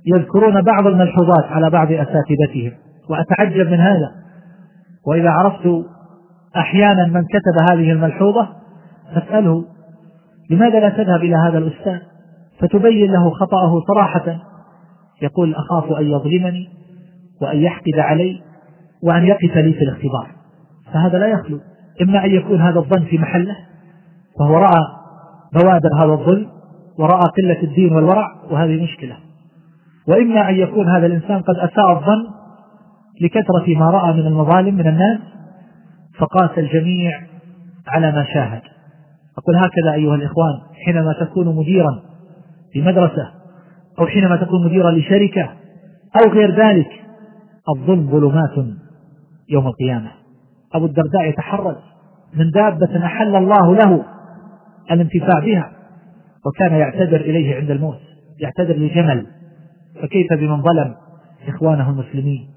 Speaker 1: يذكرون بعض الملحوظات على بعض أساتذتهم وأتعجب من هذا. وإذا عرفت أحيانا من كتب هذه الملحوظة أسأله لماذا لا تذهب إلى هذا الأستاذ؟ فتبين له خطأه صراحة. يقول أخاف أن يظلمني وأن يحقد علي وأن يقف لي في الاختبار. فهذا لا يخلو. إما أن يكون هذا الظن في محله فهو رأى بوادر هذا الظلم ورأى قلة الدين والورع وهذه مشكلة. وإما أن يكون هذا الإنسان قد أساء الظن لكثرة ما رأى من المظالم من الناس فقاس الجميع على ما شاهد. أقول هكذا أيها الإخوان حينما تكون مديرا في مدرسة أو حينما تكون مديرا لشركة أو غير ذلك الظلم ظلمات يوم القيامة. أبو الدرداء يتحرز من دابة أحل الله له الانتفاع بها وكان يعتذر إليه عند الموت يعتذر لجمل فكيف بمن ظلم إخوانه المسلمين؟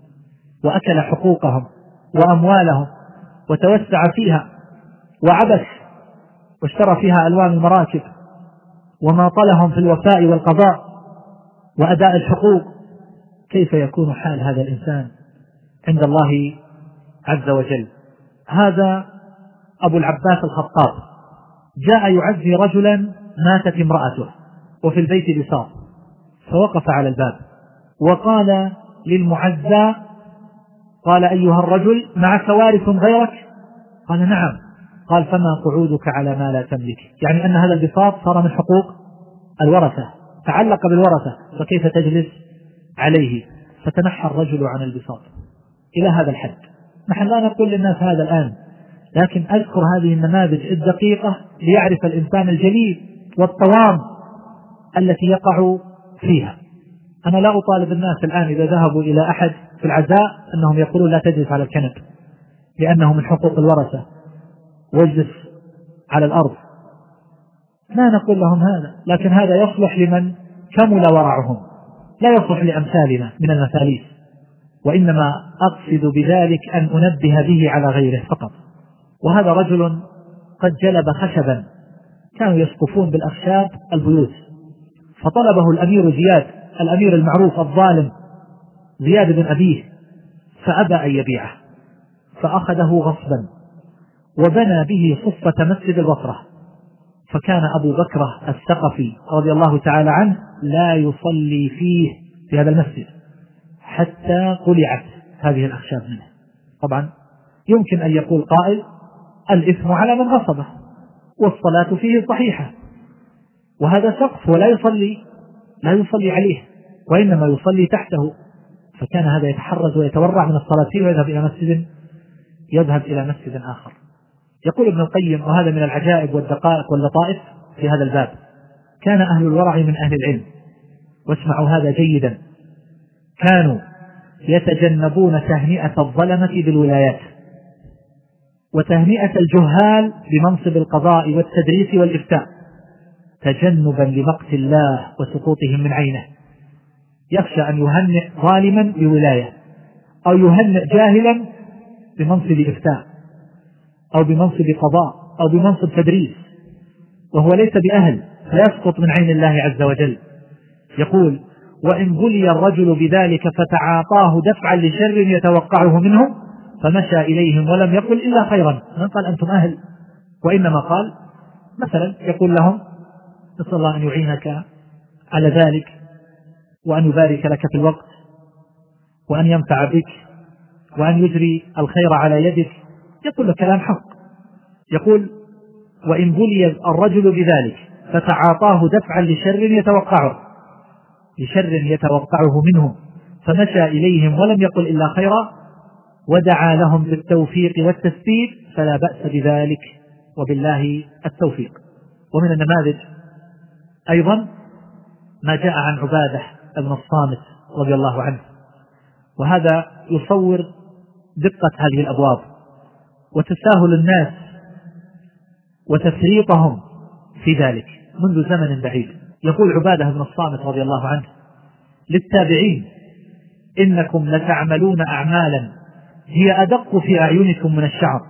Speaker 1: وأكل حقوقهم وأموالهم وتوسع فيها وعبث واشترى فيها ألوان المراكب وماطلهم في الوفاء والقضاء وأداء الحقوق. كيف يكون حال هذا الإنسان عند الله عز وجل؟ هذا أبو العباس الخطاب. جاء يعزي رجلا ماتت امرأته وفي البيت بساط فوقف على الباب وقال للمعزى قال أيها الرجل معك وارث غيرك؟ قال نعم. قال فما قعودك على ما لا تملك. يعني أن هذا البساط صار من حقوق الورثة تعلق بالورثة فكيف تجلس عليه؟ فتنحى الرجل عن البساط. إلى هذا الحد. نحن لا نقول للناس هذا الآن لكن أذكر هذه النماذج الدقيقة ليعرف الإنسان الجليل والطوام التي يقع فيها. أنا لا أطالب الناس الآن إذا ذهبوا إلى أحد في العزاء أنهم يقولون لا تجلس على الكنب لأنه من حقوق الورثة. واجلس على الأرض. لا نقول لهم هذا لكن هذا يصلح لمن كمل ورعهم لا يصلح لأمثالنا من المثاليث وإنما أقصد بذلك أن أنبه به على غيره فقط. وهذا رجل قد جلب خشبا كانوا يسقفون بالأخشاب البيوت. فطلبه الأمير زياد الأمير المعروف الظالم زياد بن أبيه فأبى أن يبيعه فأخذه غصبا. وبنى به صفة مسجد البصرة. فكان أبو بكرة الثقفي رضي الله تعالى عنه لا يصلي فيه في هذا المسجد حتى قلعت هذه الأخشاب منه. طبعا يمكن أن يقول قائل الإثم على من غصبه والصلاة فيه صحيحة. وهذا سقف ولا يصلي لا يصلي عليه وإنما يصلي تحته. فكان هذا يتحرز ويتورع من الصلاة فيه ويذهب إلى مسجد يذهب إلى مسجد آخر. يقول ابن القيم وهذا من العجائب والدقائق واللطائف في هذا الباب. كان أهل الورع من أهل العلم. واسمعوا هذا جيدا. كانوا يتجنبون تهنئة الظلمة بالولايات. وتهنئة الجهال بمنصب القضاء والتدريس والإفتاء. تجنبا لمقت الله وسقوطهم من عينه. يخشى أن يهنئ ظالما بولاية أو يهنئ جاهلا بمنصب إفتاء. أو بمنصب قضاء أو بمنصب تدريس وهو ليس بأهل فيسقط من عين الله عز وجل. يقول وإن بلي الرجل بذلك فتعاطاه دفعا لشر يتوقعه منه فمشى إليهم ولم يقل إلا خيرا. من قال أنتم أهل؟ وإنما قال مثلا يقول لهم نسأل الله أن يعينك على ذلك وأن يبارك لك في الوقت وأن ينفع بك وأن يجري الخير على يدك يقول له كلام حق. يقول وإن بلي الرجل بذلك فتعاطاه دفعا لشر يتوقعه. لشر يتوقعه منهم. فمشى إليهم ولم يقل إلا خيرا ودعا لهم بالتوفيق والتثبيت فلا بأس بذلك. وبالله التوفيق. ومن النماذج أيضا ما جاء عن عبادة بن الصامت رضي الله عنه. وهذا يصور دقة هذه الأبواب. وتساهل الناس وتفريطهم في ذلك منذ زمن بعيد. يقول عبادة بن الصامت رضي الله عنه للتابعين إنكم لتعملون أعمالا هي أدق في أعينكم من الشعر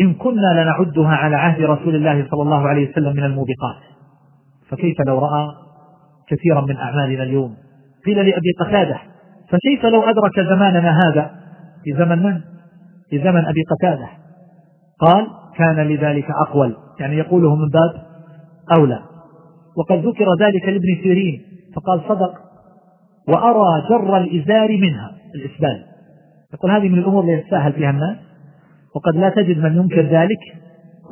Speaker 1: إن كنا لنعدها على عهد رسول الله صلى الله عليه وسلم من الموبقات. فكيف لو رأى كثيرا من أعمالنا اليوم؟ قيل لأبي قتادة فكيف لو أدرك زماننا هذا؟ في زمن من؟ في زمن أبي قتادة. قال كان لذلك أقول. يعني يقوله من باب أولى. وقد ذكر ذلك لابن سيرين. فقال صدق. وأرى جر الإزار منها الإسبال. يقول هذه من الأمور التي يتساهل فيها الناس. وقد لا تجد من ينكر ذلك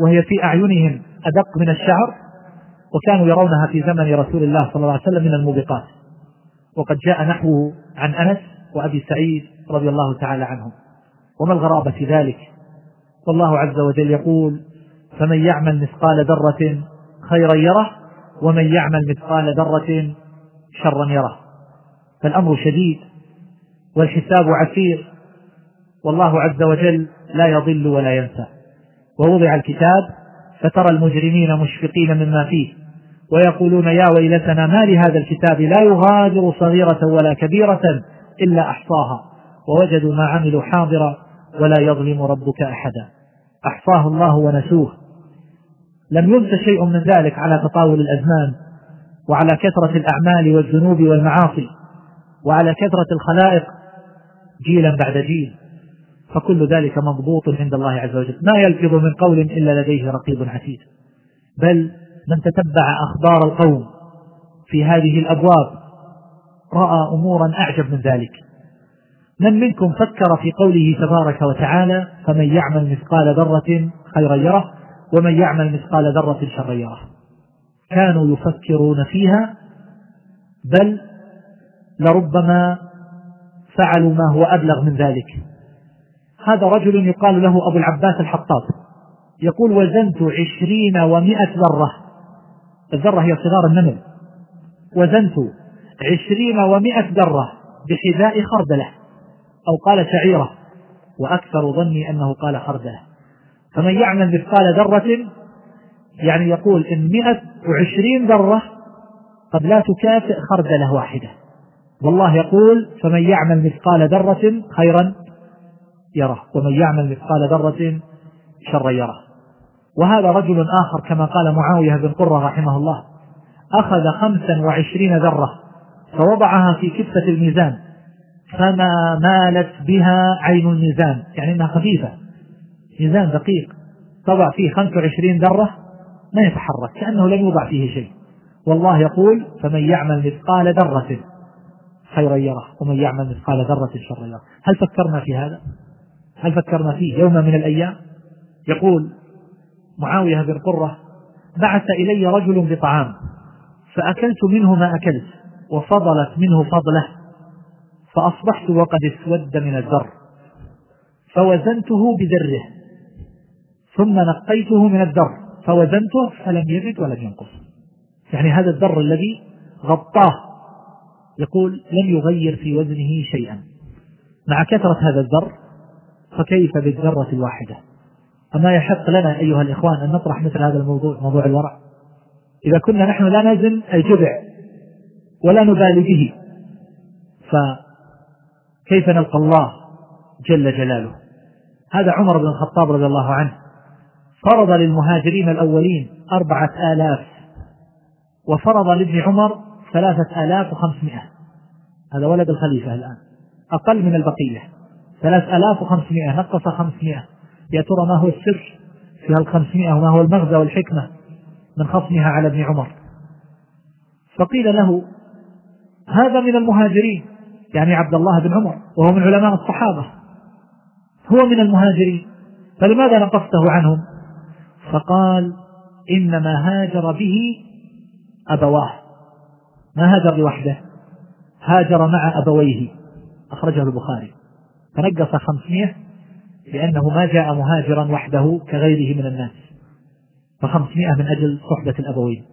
Speaker 1: وهي في أعينهم أدق من الشعر وكانوا يرونها في زمن رسول الله صلى الله عليه وسلم من الموبقات. وقد جاء نحوه عن أنس وأبي سعيد رضي الله تعالى عنهم. وما الغرابة في ذلك؟ والله عز وجل يقول فمن يعمل مثقال ذرة خيرا يره ومن يعمل مثقال ذرة شرا يره. فالأمر شديد والحساب عسير والله عز وجل لا يضل ولا ينسى. ووضع الكتاب فترى المجرمين مشفقين مما فيه ويقولون يا ويلتنا ما لهذا الكتاب؟ لا يغادر صغيرة ولا كبيرة إلا أحصاها. ووجدوا ما عملوا حاضرا ولا يظلم ربك أحدا. أحصاه الله ونسوه. لم ينس شيء من ذلك على تطاول الأزمان وعلى كثرة الأعمال والذنوب والمعاصي وعلى كثرة الخلائق جيلا بعد جيل. فكل ذلك مضبوط عند الله عز وجل. ما يلفظ من قول إلا لديه رقيب عتيد بل من تتبع أخبار القوم في هذه الأبواب رأى أمورا أعجب من ذلك. من منكم فكر في قوله تبارك وتعالى فمن يعمل مثقال ذرة خيرا يره ومن يعمل مثقال ذرة شرا يره. كانوا يفكرون فيها بل لربما فعلوا ما هو أبلغ من ذلك. هذا رجل يقال له أبو العباس الحطاب. يقول وزنت عشرين ومائة ذرة. الذرة هي صغار النمل. وزنت عشرين ومائة ذرة بحذاء خردلة. أو قال شعيرة وأكثر ظني أنه قال خردلة فمن يعمل مثقال ذرة يعني يقول إن مئة وعشرين ذرة قد لا تكافئ خردلة واحدة. والله يقول فمن يعمل مثقال ذرة خيرا يره ومن يعمل مثقال ذرة شرا يره. وهذا رجل آخر كما قال معاوية بن قرة رحمه الله أخذ خمسا وعشرين ذرة فوضعها في كفة الميزان. فما مالت بها عين الميزان. يعني إنها خفيفة. ميزان دقيق. تضع فيه 25 ذرة ما يتحرك كأنه لم يوضع فيه شيء. والله يقول فمن يعمل مثقال ذرة خيرا يره ومن يعمل مثقال ذرة شرا يره. هل فكرنا في هذا؟ هل فكرنا فيه يوم من الأيام؟ يقول معاوية بن قرة بعث إلي رجل بطعام فأكلت منه ما أكلت وفضلت منه فضله. فأصبحت وقد اسود من الذر فوزنته بذره ثم نقيته من الذر فوزنته فلم يزد ولم ينقص. يعني هذا الذر الذي غطاه يقول لم يغير في وزنه شيئا. مع كثرة هذا الذر فكيف بالذرة الواحدة؟ أما يحق لنا أيها الإخوان أن نطرح مثل هذا الموضوع موضوع الورع؟ إذا كنا نحن لا نزن الجذع ولا نبالي به. فكيف نلقى الله جل جلاله؟ هذا عمر بن الخطاب رضي الله عنه فرض للمهاجرين الأولين أربعة آلاف وفرض لابن عمر ثلاثة آلاف وخمسمائة. هذا ولد الخليفة الآن أقل من البقية. ثلاث آلاف وخمسمائة نقص خمسمائة. يا ترى ما هو السر؟ في هالخمسمائة وما هو المغزى والحكمة من خصمها على ابن عمر؟ فقيل له هذا من المهاجرين. يعني عبد الله بن عمر وهو من علماء الصحابة. هو من المهاجرين. فلماذا نقصته عنهم؟ فقال إنما هاجر به أبواه. ما هاجر لوحده؟ هاجر مع أبويه. أخرجه البخاري. فنقص خمسمائة لأنه ما جاء مهاجرا وحده كغيره من الناس. فخمسمائة من أجل صحبة الأبوين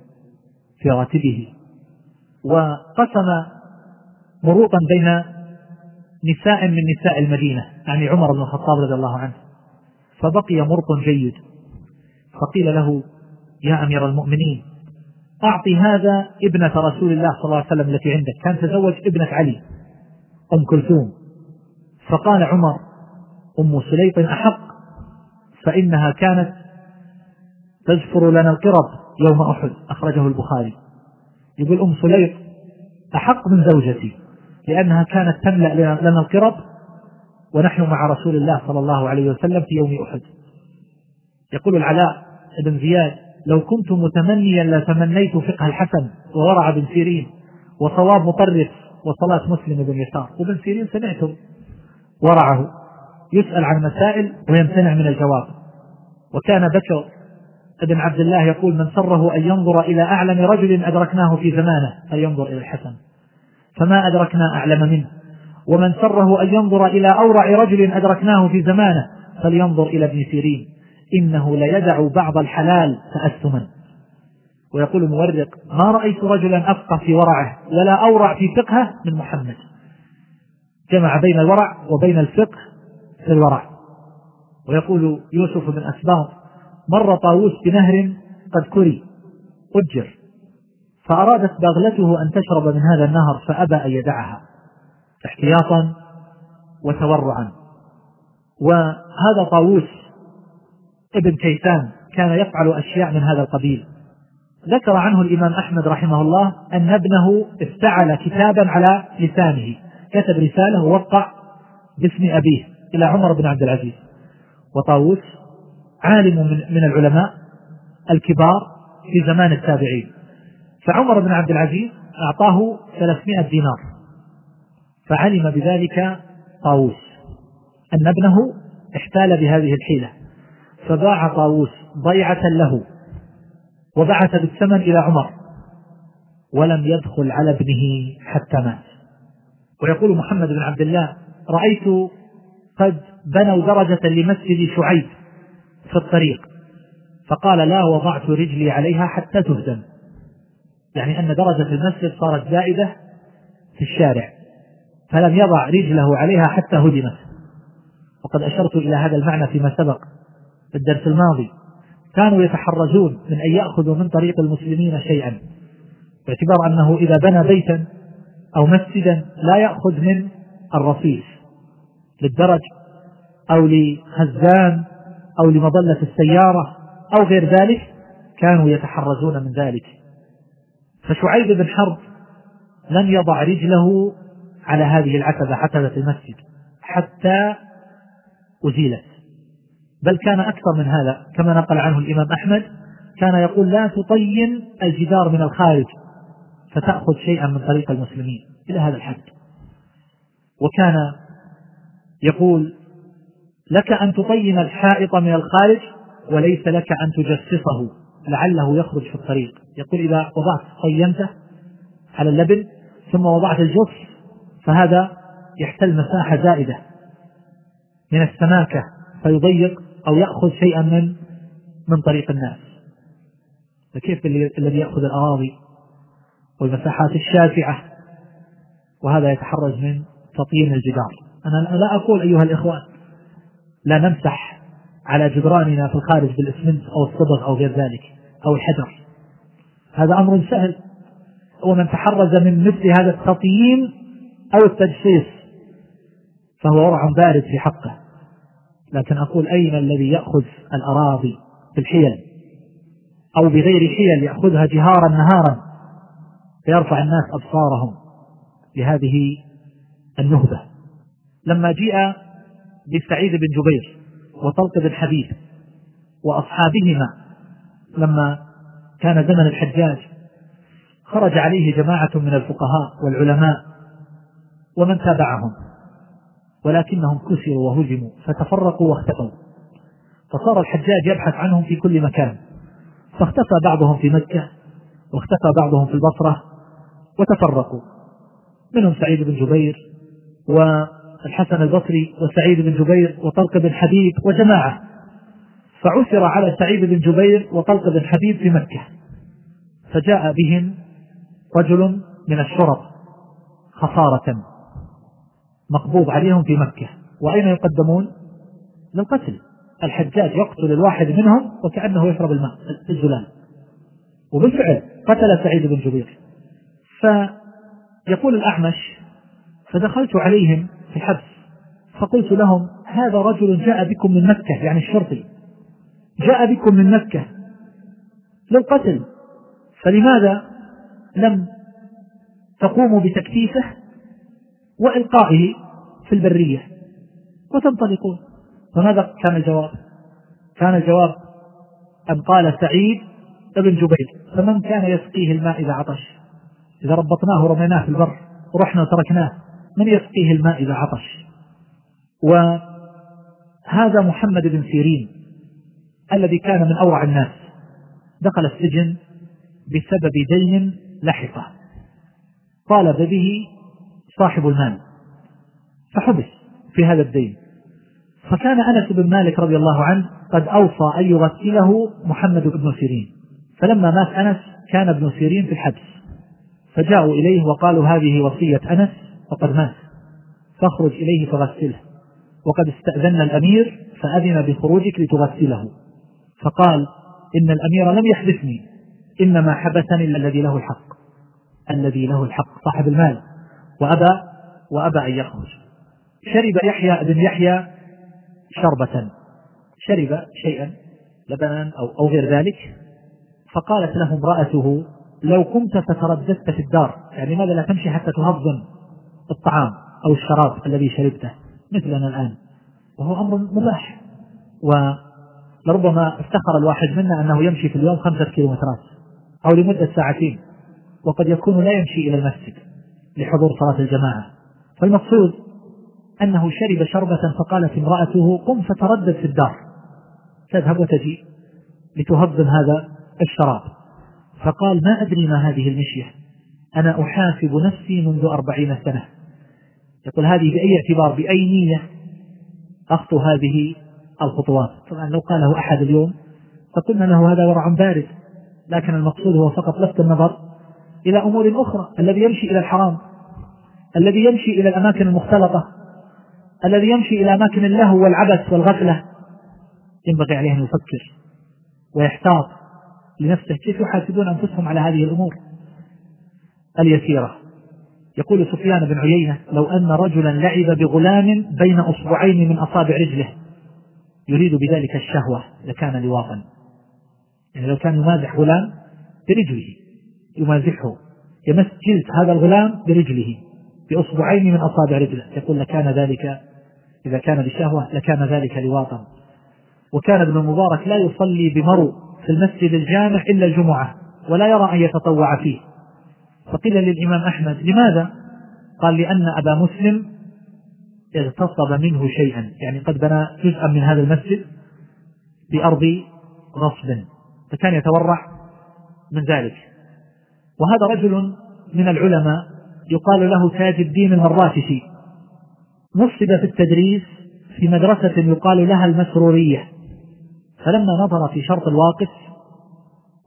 Speaker 1: في راتبه. وقسم مروطا بين نساء من نساء المدينة يعني عمر بن الخطاب رضي الله عنه. فبقي مرط جيد. فقيل له يا أمير المؤمنين أعطي هذا ابنة رسول الله صلى الله عليه وسلم التي عندك. كان تزوج ابنة علي أم كلثوم. فقال عمر أم سليط أحق فإنها كانت تزفر لنا القرب يوم أحد. أخرجه البخاري. يقول أم سليط أحق من زوجتي. لأنها كانت تملأ لنا القرب ونحن مع رسول الله صلى الله عليه وسلم في يوم أحد. يقول العلاء بن زياد لو كنت متمنيا لتمنيت فقه الحسن وورع بن سيرين وصواب مطرف وصلاة مسلم بن يسار. وبن سيرين سمعتم ورعه يسأل عن مسائل ويمتنع من الجواب. وكان بكر ابن عبد الله يقول من سره أن ينظر إلى أعلم رجل أدركناه في زمانه فلينظر إلى الحسن. فما أدركنا أعلم منه. ومن سره أن ينظر إلى أورع رجل أدركناه في زمانه فلينظر إلى ابن سيرين. إنه ليدع بعض الحلال تأثما ويقول المورق ما رأيت رجلا أفقه في ورعه ولا أورع في فقهه من محمد. جمع بين الورع وبين الفقه في الورع. ويقول يوسف بن أسباط مر طاووس بنهر قد كري أجر. فأرادت باغلته أن تشرب من هذا النهر فأبى أن يدعها احتياطا وتورعا. وهذا طاووس ابن كيسان كان يفعل أشياء من هذا القبيل. ذكر عنه الإمام أحمد رحمه الله أن ابنه افتعل كتابا على لسانه كتب رسالة ووقع باسم أبيه إلى عمر بن عبد العزيز. وطاووس عالم من, من العلماء الكبار في زمان التابعين. فعمر بن عبد العزيز أعطاه ثلاثمائة دينار فعلم بذلك طاووس. أن ابنه احتال بهذه الحيلة فباع طاووس ضيعة له وبعث بالثمن إلى عمر ولم يدخل على ابنه حتى مات. ويقول محمد بن عبد الله رأيت قد بنوا درجة لمسجد شعيب في الطريق فقال لا وضعت رجلي عليها حتى تهدم. يعني أن درجة المسجد صارت زائدة في الشارع فلم يضع رجله عليها حتى هدمت. وقد أشرت إلى هذا المعنى فيما سبق في الدرس الماضي. كانوا يتحرجون من أن يأخذوا من طريق المسلمين شيئا باعتبار أنه إذا بنى بيتا أو مسجدا لا يأخذ من الرصيف للدرج أو لخزان أو لمظلة السيارة أو غير ذلك. كانوا يتحرزون من ذلك. فشعيب بن حرب لم يضع رجله على هذه العتبة عتبة المسجد حتى أزيلت. بل كان أكثر من هذا كما نقل عنه الإمام أحمد كان يقول لا تطين الجدار من الخارج فتأخذ شيئا من طريق المسلمين إلى هذا الحد. وكان يقول لك أن تطين الحائط من الخارج وليس لك أن تجسسه. لعله يخرج في الطريق. يقول إذا وضعت طينته على اللبن ثم وضعت الجص فهذا يحتل مساحة زائدة من السماكة فيضيق أو يأخذ شيئا من من طريق الناس. فكيف الذي يأخذ الأراضي والمساحات الشاسعة وهذا يتحرز من تطيين الجدار. أنا لا أقول أيها الإخوان لا نمسح على جدراننا في الخارج بالإسمنت أو الصبغ أو غير ذلك أو الحجر. هذا أمر سهل. ومن تحرز من مثل هذا التطيين أو التجسيس فهو ورع بارد في حقه. لكن أقول أين الذي يأخذ الأراضي بالحيل؟ أو بغير حيل يأخذها جهارا نهارا فيرفع الناس أبصارهم لهذه النهبة. لما جيء بسعيد بن جبير وطلق بن حبيب وأصحابهما لما كان زمن الحجاج. خرج عليه جماعة من الفقهاء والعلماء ومن تابعهم ولكنهم كسروا وهزموا فتفرقوا واختفوا. فصار الحجاج يبحث عنهم في كل مكان. فاختفى بعضهم في مكة واختفى بعضهم في البصرة وتفرقوا. منهم سعيد بن جبير والحسن البصري وسعيد بن جبير وطلق بن حبيب وجماعة. فعثر على سعيد بن جبير وطلق بن حبيب في مكة. فجاء بهم رجل من الشرط خسارة مقبوض عليهم في مكة. وأين يقدمون؟ للقتل. الحجاج يقتل الواحد منهم وكأنه يشرب الماء الزلال. وبالفعل قتل سعيد بن جبير. فيقول الأعمش فدخلت عليهم في الحبس. فقلت لهم هذا رجل جاء بكم من مكة يعني الشرطي. جاء بكم من مكة للقتل. فلماذا لم تقوموا بتكتيفه وإلقائه في البرية؟ وتنطلقون. فماذا كان الجواب؟ كان الجواب أن قال سعيد ابن جبير فمن كان يسقيه الماء إذا عطش؟ إذا ربطناه ورميناه في البر ورحنا وتركناه. من يسقيه الماء إذا عطش. وهذا محمد بن سيرين الذي كان من أورع الناس. دخل السجن بسبب دين لحقه. طالب به صاحب المال. فحبس في هذا الدين. فكان أنس بن مالك رضي الله عنه قد أوصى أن يغسله محمد بن سيرين. فلما مات أنس كان ابن سيرين في الحبس. فجاءوا إليه وقالوا هذه وصية أنس. وقد مات. فاخرج إليه فغسله. وقد استأذن الأمير فأذن بخروجك لتغسله. فقال إن الأمير لم يحبسني إنما حبسني الذي له الحق. الذي له الحق صاحب المال. وأبى وأبى أن يخرج. شرب يحيى بن يحيى شربة. شرب شيئا لبنا أو, أو غير ذلك. فقالت له امرأته لو كنت فترددت في الدار. يعني لماذا لا تمشي حتى تهضم؟ الطعام أو الشراب الذي شربته مثلنا الآن. وهو أمر مباح. ولربما افتخر الواحد منا أنه يمشي في اليوم خمسة كيلومترات أو لمدة ساعتين وقد يكون لا يمشي إلى المسجد لحضور صلاة الجماعة. فالمقصود أنه شرب شربة فقالت امرأته قم فتردد في الدار. تذهب وتجي لتهضم هذا الشراب. فقال ما أدري ما هذه المشية. أنا أحاسب نفسي منذ أربعين سنة. يقول هذه بأي اعتبار؟ بأي نية أخطو هذه الخطوات؟ طبعا لو قاله أحد اليوم فقلنا له هذا ورع بارد لكن المقصود هو فقط لفت النظر إلى أمور أخرى. الذي يمشي إلى الحرام الذي يمشي إلى الأماكن المختلطة الذي يمشي إلى أماكن اللهو والعبث والغفلة. ينبغي عليه أن يفكر ويحتاط لنفسه كيف يحاسبون أنفسهم على هذه الأمور اليسيرة. يقول سفيان بن عيينة لو أن رجلا لعب بغلام بين أصبعين من أصابع رجله يريد بذلك الشهوة لكان لواطا يعني لو كان يمازح غلام برجله يمازحه يمس جلد هذا الغلام برجله بأصبعين من أصابع رجله. يقول لكان ذلك إذا كان بشهوة لكان ذلك لواطا وكان ابن المبارك لا يصلي بمرو في المسجد الجامع إلا الجمعة ولا يرى أن يتطوع فيه. فقيل للإمام أحمد لماذا؟ قال لأن أبا مسلم اغتصب منه شيئا يعني قد بنى جزءا من هذا المسجد بأرض غصب فكان يتورع من ذلك وهذا رجل من العلماء يقال له تاج الدين المراتشي نصب في التدريس في مدرسة يقال لها المسرورية فلما نظر في شرط الواقف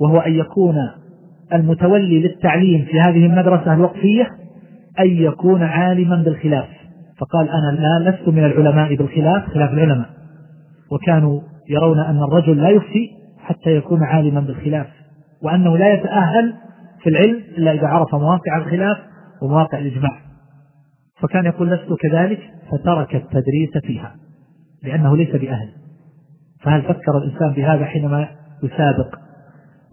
Speaker 1: وهو أن يكون المتولي للتعليم في هذه المدرسة الوقفية أن يكون عالما بالخلاف. فقال أنا الآن لست من العلماء بالخلاف خلاف العلماء. وكانوا يرون أن الرجل لا يفتي حتى يكون عالما بالخلاف وأنه لا يتأهل في العلم إلا إذا عرف مواقع الخلاف ومواقع الإجماع. فكان يقول لست كذلك فترك التدريس فيها لأنه ليس بأهل. فهل فكر الإنسان بهذا حينما يسابق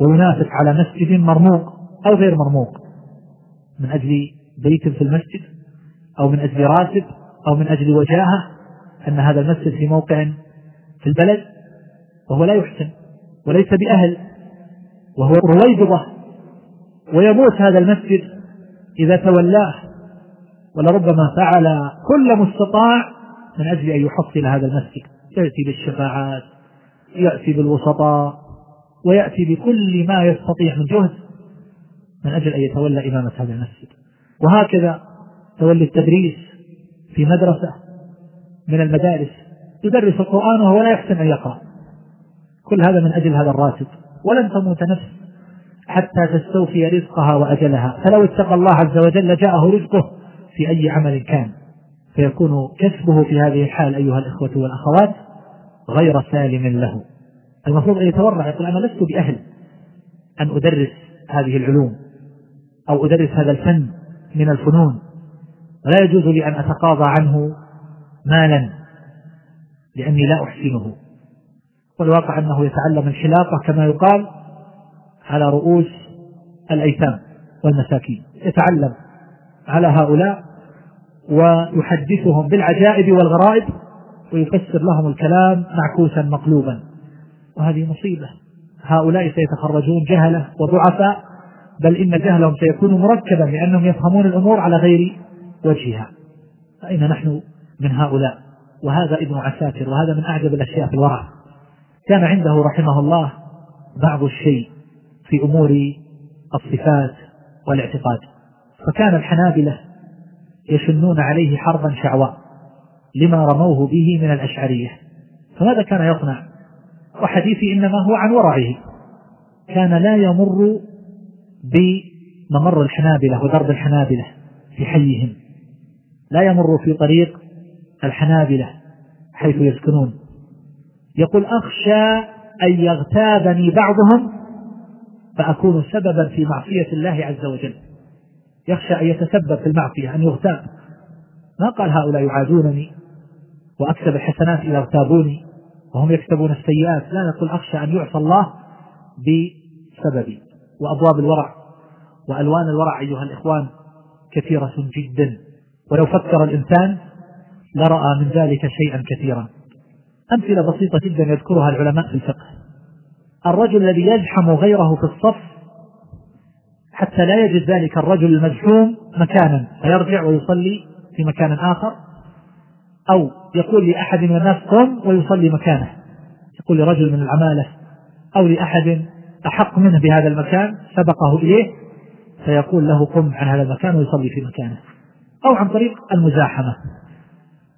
Speaker 1: وينافس على مسجد مرموق أو غير مرموق. من أجل بيت في المسجد أو من أجل راتب أو من أجل وجاهة أن هذا المسجد في موقع في البلد وهو لا يحسن وليس بأهل وهو رويبضة. ويموت هذا المسجد إذا تولاه ولربما فعل كل مستطاع من أجل أن يحصل هذا المسجد. يأتي بالشفاعات يأتي بالوسطاء ويأتي بكل ما يستطيع من جهد من أجل أن يتولى إمامة هذا المسجد. وهكذا تولي التدريس في مدرسة من المدارس. يدرس القرآن وهو لا يحسن أن يقرأ. كل هذا من أجل هذا الراتب. ولن تموت نفس حتى تستوفي رزقها وأجلها. فلو اتقى الله عز وجل جاءه رزقه في أي عمل كان فيكون كسبه في هذه الحال أيها الإخوة والأخوات غير سالم له. المفروض أن يتورع يقول أنا لست بأهل أن أدرس هذه العلوم أو أدرس هذا الفن من الفنون. ولا يجوز لي أن أتقاضى عنه مالا لأني لا أحسنه. والواقع أنه يتعلم الحلاقة كما يقال على رؤوس الأيتام والمساكين. يتعلم على هؤلاء ويحدثهم بالعجائب والغرائب ويفسر لهم الكلام معكوسا مقلوبا. وهذه مصيبة. هؤلاء سيتخرجون جهلة وضعفاء بل إن جهلهم سيكون مركبا لأنهم يفهمون الأمور على غير وجهها. فأين نحن من هؤلاء؟ وهذا ابن عساكر وهذا من أعجب الأشياء في الورع. كان عنده رحمه الله بعض الشيء في أمور الصفات والاعتقاد. فكان الحنابلة يشنون عليه حربا شعواء لما رموه به من الأشعرية. فماذا كان يصنع؟ وحديثي إنما هو عن ورعه كان لا يمر بممر الحنابلة ودرب الحنابلة في حيهم. لا يمر في طريق الحنابلة حيث يسكنون. يقول أخشى أن يغتابني بعضهم فأكون سببا في معصية الله عز وجل. يخشى أن يتسبب في المعصية أن يغتاب. ما قال هؤلاء يعادونني وأكسب الحسنات إذا اغتابوني؟ وهم يكتبون السيئات. لا نقول أخشى أن يعصى الله بسببي وأبواب الورع وألوان الورع أيها الإخوان كثيرة جدا. ولو فكر الإنسان لرأى من ذلك شيئا كثيرا. أمثلة بسيطة جدا يذكرها العلماء في الفقه. الرجل الذي يزحم غيره في الصف حتى لا يجد ذلك الرجل المزحوم مكانا فيرجع ويصلي في مكان آخر. أو يقول لأحد من الناس قم ويصلي مكانه. يقول لرجل من العمالة أو لأحد أحق منه بهذا المكان سبقه إليه فيقول له قم عن هذا المكان ويصلي في مكانه. أو عن طريق المزاحمة.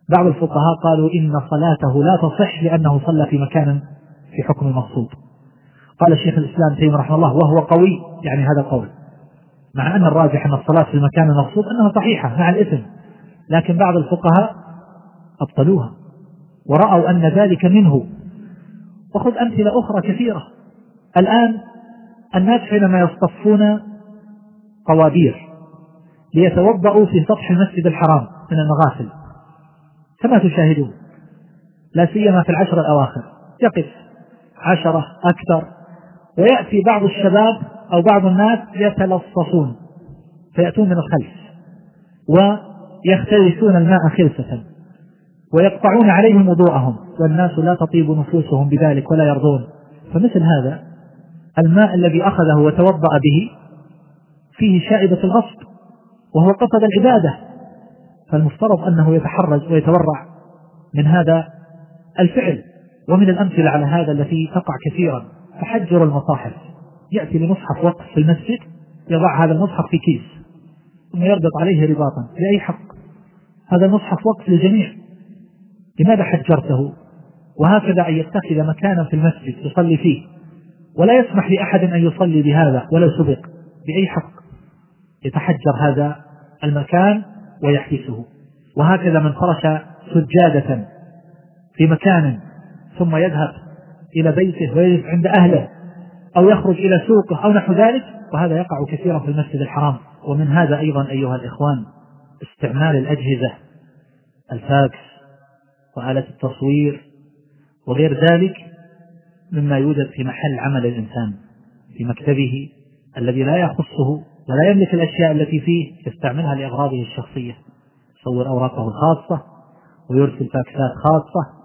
Speaker 1: بعض الفقهاء قالوا إن صلاته لا تصح لأنه صلى في مكان في حكم المقصود قال الشيخ الإسلام تيمية رحمه الله وهو قوي يعني هذا القول. مع أن الراجح أن الصلاة في المكان المقصود أنها صحيحة مع الإثم. لكن بعض الفقهاء أبطلوها ورأوا أن ذلك منه. وخذ أمثلة أخرى كثيرة. الآن الناس حينما يصطفون طوابير ليتوضأوا في سطح المسجد الحرام من المغاسل كما تشاهدون. لا سيما في العشر الأواخر. يقف عشرة أكثر. ويأتي بعض الشباب أو بعض الناس يتلصصون فيأتون من الخلف. ويختلسون الماء خلسة ويقطعون عليهم وضوءهم والناس لا تطيب نفوسهم بذلك ولا يرضون. فمثل هذا الماء الذي أخذه وتوضأ به فيه شائبة الغصب وهو قصد العبادة. فالمفترض أنه يتحرج ويتورع من هذا الفعل ومن الأمثلة على هذا التي تقع كثيرا. تحجر المصاحف. يأتي لمصحف وقف في المسجد يضع هذا المصحف في كيس ثم يربط عليه رباطا. لأي حق؟ هذا المصحف وقف للجميع لماذا حجرته؟ وهكذا أن يتخذ مكانا في المسجد يصلي فيه. ولا يسمح لأحد أن يصلي بهذا ولو سبق بأي حق. يتحجر هذا المكان ويحبسه. وهكذا من فرش سجادة في مكان ثم يذهب إلى بيته ويجلس عند أهله أو يخرج إلى سوقه أو نحو ذلك. وهذا يقع كثيرا في المسجد الحرام. ومن هذا أيضا أيها الإخوان استعمال الأجهزة الفاكس. وآلة التصوير وغير ذلك مما يوجد في محل عمل الإنسان في مكتبه الذي لا يخصه ولا يملك الأشياء التي فيه يستعملها لأغراضه الشخصية يصور أوراقه الخاصة ويرسل فاكسات خاصة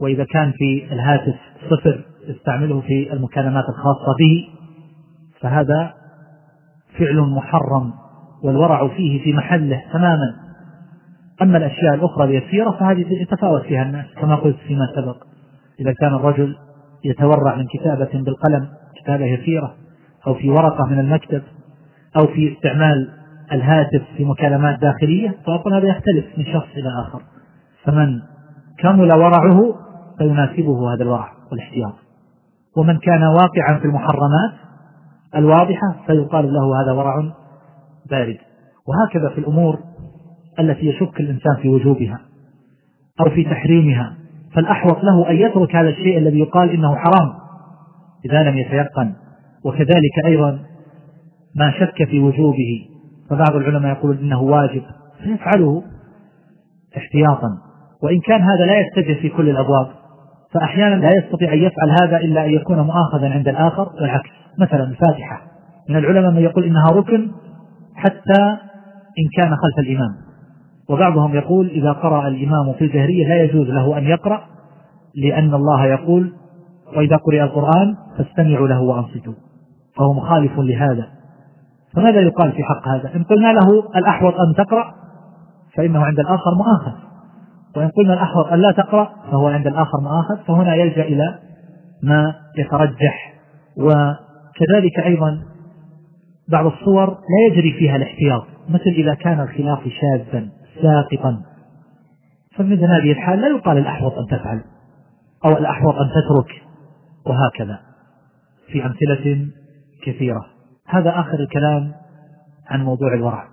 Speaker 1: وإذا كان في الهاتف صفر يستعمله في المكالمات الخاصة به فهذا فعل محرم والورع فيه في محله تماما. أما الأشياء الأخرى اليسيرة فهذه يتفاوت فيها الناس كما قلت فيما سبق. إذا كان الرجل يتورع من كتابة بالقلم كتابة يسيرة أو في ورقة من المكتب أو في استعمال الهاتف في مكالمات داخلية فأقول هذا يختلف من شخص إلى آخر. فمن كمل ورعه فيناسبه هذا الورع والاحتياط. ومن كان واقعا في المحرمات الواضحة فيقال له هذا ورع بارد. وهكذا في الأمور التي يشك الإنسان في وجوبها أو في تحريمها فالأحوط له أن يترك هذا الشيء الذي يقال إنه حرام. إذا لم يتيقن وكذلك أيضا ما شك في وجوبه. فبعض العلماء يقول إنه واجب فيفعله احتياطا. وإن كان هذا لا يتجه في كل الأبواب فأحيانا لا يستطيع أن يفعل هذا إلا أن يكون مؤاخذا عند الآخر والعكس. مثلا الفاتحة. من العلماء من يقول إنها ركن حتى إن كان خلف الإمام. وبعضهم يقول إذا قرأ الإمام في الجهرية لا يجوز له أن يقرأ لأن الله يقول وإذا قرئ القرآن فاستمعوا له وأنصتوا. فهو مخالف لهذا. فماذا يقال في حق هذا؟ إن قلنا له الأحوط أن تقرأ فإنه عند الآخر مؤاخذ. وإن قلنا الأحوط أن لا تقرأ فهو عند الآخر مؤاخذ فهنا يلجأ إلى ما يترجح. وكذلك أيضا بعض الصور لا يجري فيها الاحتياط مثل إذا كان الخلاف شاذا. ساقطا. فمثل هذه الحال لا يقال الأحوط أن تفعل أو الأحوط أن تترك. وهكذا في أمثلة كثيرة. هذا آخر الكلام عن موضوع الورع.